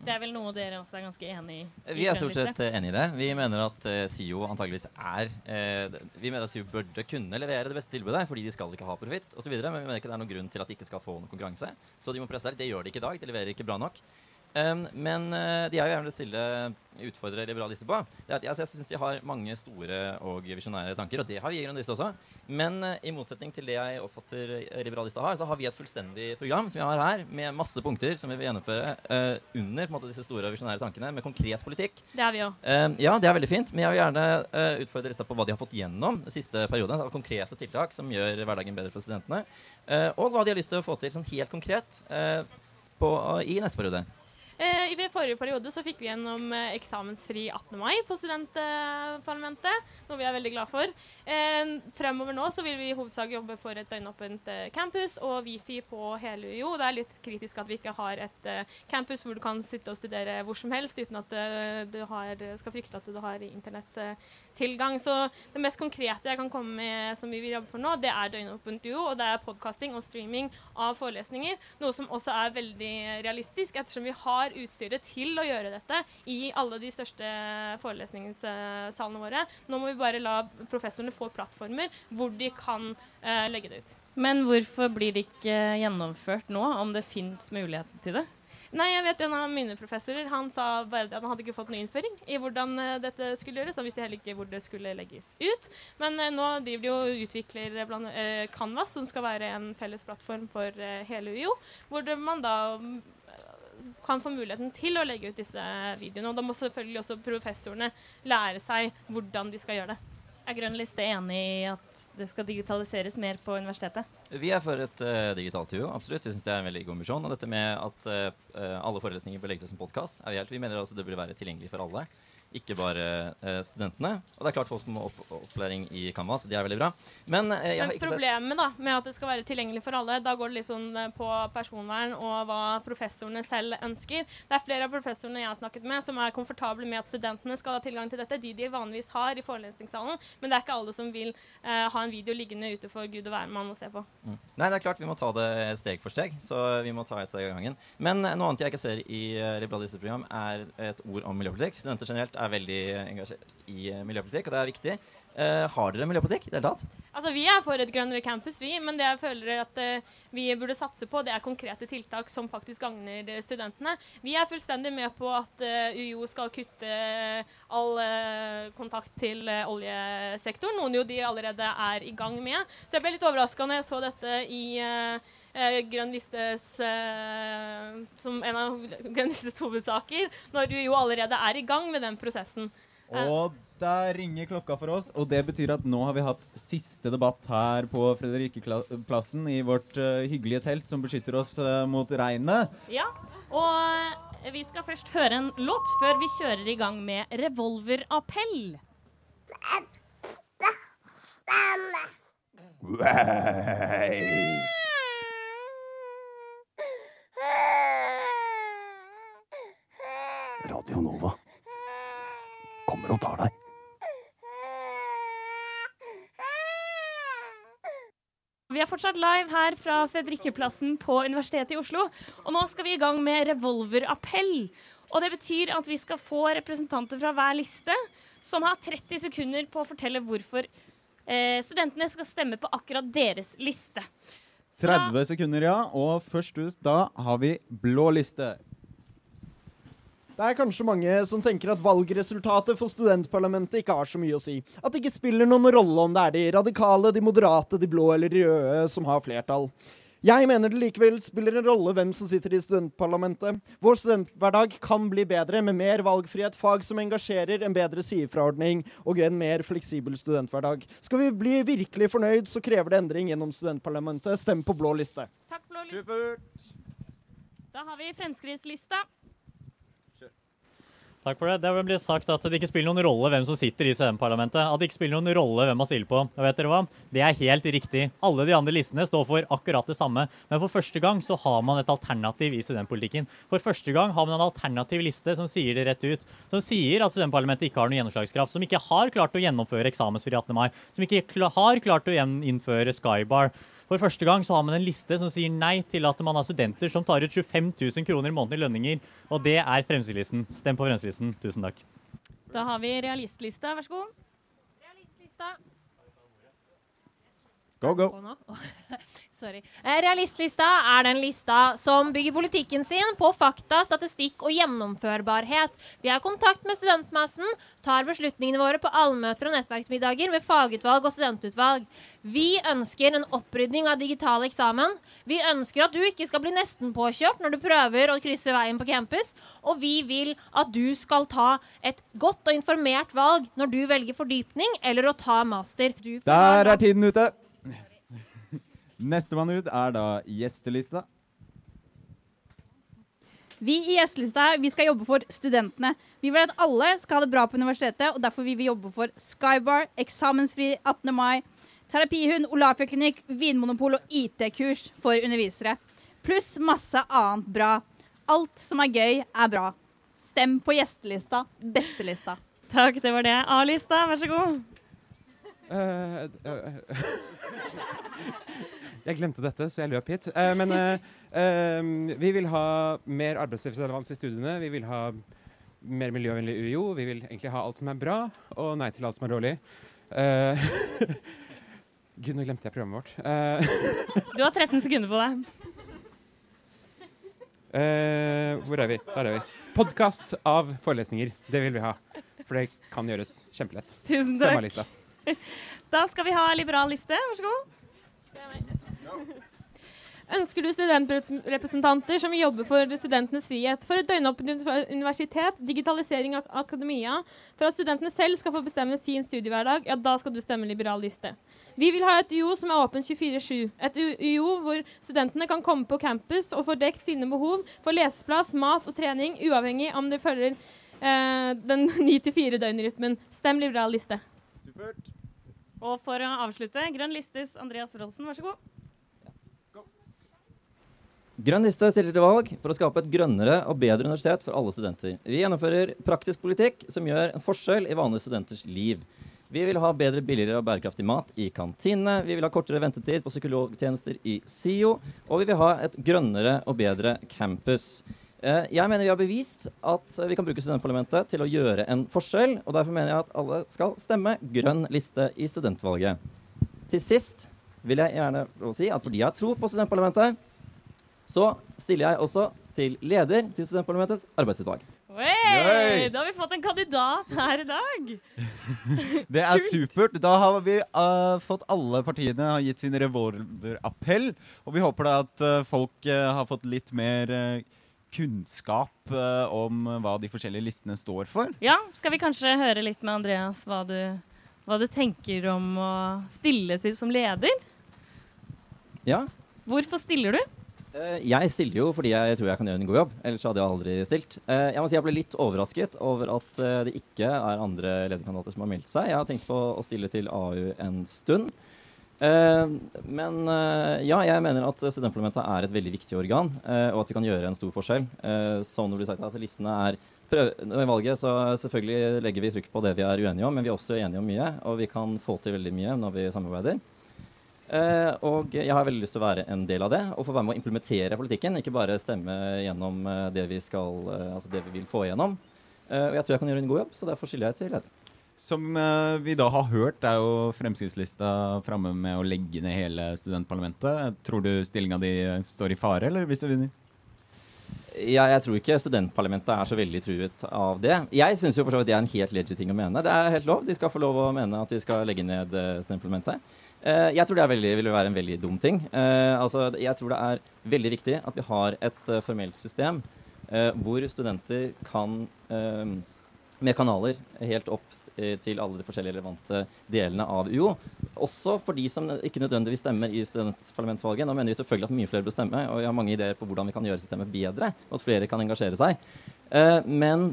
Det er vel noe dere også er ganske enig i? Vi er stort sett enig i det. Vi mener at uh, SIO antageligvis er uh, Vi mener at SIO burde kunne levere det beste tilbudet, fordi de skal ikke ha profitt osv. Men vi mener ikke det er noen grunn til at de ikke skal få noen konkurranse. Så de må presse der. Det gjør de ikke i dag. De leverer ikke bra nok. Um, men det de er gjerne jeg vil stille utfordre liberalister på. Det er at jeg, altså, jeg syns de har mange store og visjonære tanker, og det har vi i Grønliste også. Men uh, i motsetning til det jeg oppfatter eh, liberalister har, så har vi et fullstendig program som vi har her, med masse punkter som vi vil gjennomføre uh, under måte, disse store og visjonære tankene, med konkret politikk. Det er vi òg. Eh, ja, det er veldig fint, men jeg vil gjerne uh, utfordre lista på hva de har fått gjennom den siste perioden. Av konkrete tiltak som gjør hverdagen bedre for studentene. Eh, og hva de har lyst til å få til sånn helt konkret eh, på, i neste periode. Eh, I forrige periode så fikk vi gjennom eh, eksamensfri 18. mai på studentparlamentet, noe vi er veldig glad for. Eh, fremover nå så vil vi i hovedsak jobbe for et døgnåpent campus og Wifi på hele UiO. Det er litt kritisk at vi ikke har et campus hvor du kan sitte og studere hvor som helst uten at du har, skal frykte at du har internettilgang. Så det mest konkrete jeg kan komme med som vi vil jobbe for nå, det er døgnåpent UiO, og det er podkasting og streaming av forelesninger. Noe som også er veldig realistisk, ettersom vi har utstyret til å gjøre dette i alle de største forelesningssalene våre. Nå må vi bare la professorene få plattformer hvor de kan eh, legge det ut. Men hvorfor blir det ikke gjennomført nå, om det fins muligheter til det? Nei, jeg vet En av mine professorer han sa bare at han hadde ikke fått noen innføring i hvordan eh, dette skulle gjøres. Han visste heller ikke hvor det skulle legges ut. Men eh, nå driver de og utvikler blant, Canvas, som skal være en felles plattform for hele UiO. Hvor man da kan få muligheten til å legge ut disse videoene. Og da må selvfølgelig også professorene lære seg hvordan de skal gjøre det. Er Grønn liste enig i at det skal digitaliseres mer på universitetet? Vi er for et uh, digitalt UiO, absolutt. Vi syns det er en veldig god misjon. Og dette med at uh, alle forelesninger bør legges ut som podkast, er vi helt Vi mener også det burde være tilgjengelig for alle. Ikke bare eh, studentene. Og det er klart folk må opp opplæring i Canvas. de er veldig bra. Men har Men problemet da, med at det skal være tilgjengelig for alle, da går det litt sånn eh, på personvern og hva professorene selv ønsker. Det er flere av professorene jeg har snakket med som er komfortable med at studentene skal ha tilgang til dette, de de vanligvis har i forelesningssalen, men det er ikke alle som vil eh, ha en video liggende ute for gud og hvermann å se på. Mm. Nei, det er klart vi må ta det steg for steg. Så vi må ta et steg av gangen. Men eh, noe annet jeg ikke ser i uh, liberalistisk program, er et ord om miljøpolitikk. Studenter generelt er veldig engasjert i uh, miljøpolitikk, og det er viktig. Uh, har dere miljøpolitikk i det hele tatt? Altså, Vi er for et grønnere campus, vi, men det jeg føler at uh, vi burde satse på, det er konkrete tiltak som faktisk gagner eh, studentene. Vi er fullstendig med på at eh, UiO skal kutte eh, all eh, kontakt til eh, oljesektoren, noe jo de allerede er i gang med. Så jeg ble litt overraska når jeg så dette i eh, eh, Grønn listes eh, som en av Grønn listes hovedsaker, når du jo allerede er i gang med den prosessen. Eh, Og der ringer klokka for oss, og det betyr at nå har vi hatt siste debatt her på Fredrikkeplassen i vårt eh, hyggelige telt som beskytter oss eh, mot regnet. Ja, og vi skal først høre en låt før vi kjører i gang med revolverappell. Radio Nova kommer og tar deg. Vi er fortsatt live her fra Fredrikkeplassen på Universitetet i Oslo. Og nå skal vi i gang med revolverappell. Og det betyr at vi skal få representanter fra hver liste som har 30 sekunder på å fortelle hvorfor eh, studentene skal stemme på akkurat deres liste. Så 30 sekunder, ja. Og først ut da har vi blå liste. Det er kanskje mange som tenker at valgresultatet for studentparlamentet ikke har så mye å si. At det ikke spiller noen rolle om det er de radikale, de moderate, de blå eller de røde som har flertall. Jeg mener det likevel spiller en rolle hvem som sitter i studentparlamentet. Vår studenthverdag kan bli bedre med mer valgfrihet, fag som engasjerer, en bedre sidefraordning og en mer fleksibel studenthverdag. Skal vi bli virkelig fornøyd, så krever det endring gjennom studentparlamentet. Stem på blå liste. Takk, blå liste. Supert. Da har vi Fremskrittslista. Takk for det. Det ble sagt at det ikke spiller noen rolle hvem som sitter i studentparlamentet. At det ikke spiller noen rolle hvem man stiller på. Og vet dere hva? Det er helt riktig. Alle de andre listene står for akkurat det samme. Men for første gang så har man et alternativ i studentpolitikken. For første gang har man en alternativ liste som sier det rett ut. Som sier at studentparlamentet ikke har noen gjennomslagskraft. Som ikke har klart å gjennomføre eksamensfri 18. mai. Som ikke har klart å innføre Skybar. For første gang så har man en liste som sier nei til at man har studenter som tar ut 25 000 kroner i måneden i lønninger. Og det er Fremskrittslisten. Stem på Fremskrittslisten. Tusen takk. Da har vi realistlista. Vær så god. Realistlista. Go, go. Sorry. Eh, Realistlista er den lista som bygger politikken sin på fakta, statistikk og gjennomførbarhet. Vi har kontakt med studentmassen, tar beslutningene våre på allmøter og nettverksmiddager med fagutvalg og studentutvalg. Vi ønsker en opprydning av digital eksamen. Vi ønsker at du ikke skal bli nesten påkjørt når du prøver å krysse veien på campus. Og vi vil at du skal ta et godt og informert valg når du velger fordypning eller å ta master. Der er tiden ute. Nestemann ut er da gjestelista. Vi i S-lista vi skal jobbe for studentene. Vi vil at alle skal ha det bra på universitetet, og derfor vil vi jobbe for Skybar, eksamensfri 18. mai, terapihund, Olafia-klinikk, vinmonopol og IT-kurs for undervisere. Pluss masse annet bra. Alt som er gøy, er bra. Stem på gjestelista. Bestelista. Takk, det var det. A-lista, vær så god. Uh, eh, jeg glemte dette, så jeg løp hit. Eh, men eh, eh, vi vil ha mer arbeidslivsrelevans i studiene. Vi vil ha mer miljøvennlig UiO. Vi vil egentlig ha alt som er bra, og nei til alt som er dårlig. Eh, Gud, nå glemte jeg programmet vårt. Eh, Du har 13 sekunder på deg. eh, hvor er vi? Der er vi. Podkast av forelesninger. Det vil vi ha. For det kan gjøres kjempelett. Tusen takk. Da skal vi ha liberal liste. Vær så god. Ønsker du studentrepresentanter som jobber for studentenes frihet, for et døgnåpent universitet, digitalisering av akademia, for at studentene selv skal få bestemme sin studiehverdag, ja, da skal du stemme liberal liste. Vi vil ha et UiO som er åpent 24-7. Et UO UiO hvor studentene kan komme på campus og få dekt sine behov for leseplass, mat og trening, uavhengig om de følger eh, den 9-4-døgnrytmen. Stem liberal liste. Og for å avslutte, Grønn listes Andreas Rolsen, vær så god. Grønn liste stiller til valg for å skape et grønnere og bedre universitet for alle studenter. Vi gjennomfører praktisk politikk som gjør en forskjell i vanlige studenters liv. Vi vil ha bedre, billigere og bærekraftig mat i kantinene. Vi vil ha kortere ventetid på psykologtjenester i SIO. Og vi vil ha et grønnere og bedre campus. Eh, Jeg mener vi har bevist at vi kan bruke studentparlamentet til å gjøre en forskjell. Og derfor mener jeg at alle skal stemme grønn liste i studentvalget. Til sist vil jeg gjerne si at fordi jeg har tro på studentparlamentet, så stiller jeg også til leder til studentparlamentets arbeidsutvalg. Hey, da har vi fått en kandidat her i dag. Det er supert. Da har vi uh, fått alle partiene har gitt sin revolverappell. Og vi håper da at uh, folk uh, har fått litt mer kunnskap om hva de forskjellige listene står for. Ja, skal vi kanskje høre litt med Andreas hva du, hva du tenker om å stille til som leder? Ja, Hvorfor stiller du? Eh, Jeg stiller jo fordi jeg tror jeg kan gjøre en god jobb. Ellers hadde jeg aldri stilt. Eh, Jeg må si jeg ble litt overrasket over at eh, det ikke er andre lederkandidater som har meldt seg. Jeg har tenkt på å stille til AU en stund. Men ja, jeg mener at studentparlamentet er et veldig viktig organ, og at vi kan gjøre en stor forskjell. Som det blir sagt, altså Listene er I valget så selvfølgelig legger vi trykk på det vi er uenige om, men vi er også enige om mye. Og vi kan få til veldig mye når vi samarbeider. Eh, og jeg har veldig lyst til å være en del av det og få være med å implementere politikken. Ikke bare stemme gjennom eh, det vi skal, eh, altså det vi vil få igjennom. Eh, og jeg tror jeg kan gjøre en god jobb, så derfor skiller jeg til leder. Som vi da har hørt, er jo Fremskrittslista framme med å legge ned hele studentparlamentet. Tror du stillinga di står i fare, eller hvis du vinner? Ja, jeg tror ikke studentparlamentet er så veldig truet av det. Jeg syns jo for så vidt det er en helt legit ting å mene. Det er helt lov. De skal få lov å mene at de skal legge ned studentparlamentet. Eh, jeg tror det veldig, vil være en veldig dum ting. Eh, altså, jeg tror det er veldig viktig at vi har et uh, formelt system hvor studenter kan med kanaler helt opp til alle de forskjellige relevante delene av UO. Også for de som ikke nødvendigvis stemmer i studentparlamentsvalget. Nå mener vi selvfølgelig at mye flere bør stemme, og vi har mange ideer på hvordan vi kan gjøre systemet bedre, og at flere kan engasjere seg. men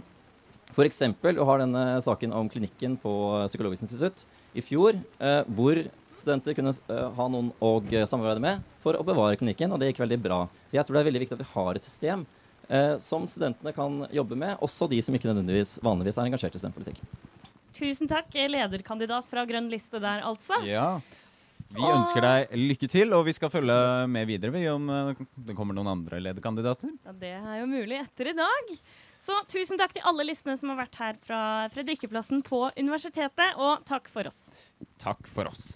f.eks. å ha denne saken om klinikken på Psykologisk institutt i fjor, hvor studenter kunne uh, ha noen å uh, samarbeide med for å bevare klinikken, og det gikk veldig bra. Så jeg tror det er veldig viktig at vi har et system eh, som studentene kan jobbe med, også de som ikke nødvendigvis vanligvis er engasjert i studentpolitikk. Tusen takk, lederkandidat fra Grønn liste der, altså. Ja. Vi ønsker deg lykke til, og vi skal følge med videre vi, om det kommer noen andre lederkandidater. Ja, Det er jo mulig etter i dag. Så tusen takk til alle listene som har vært her fra Fredrikkeplassen på universitetet, og takk for oss. Takk for oss.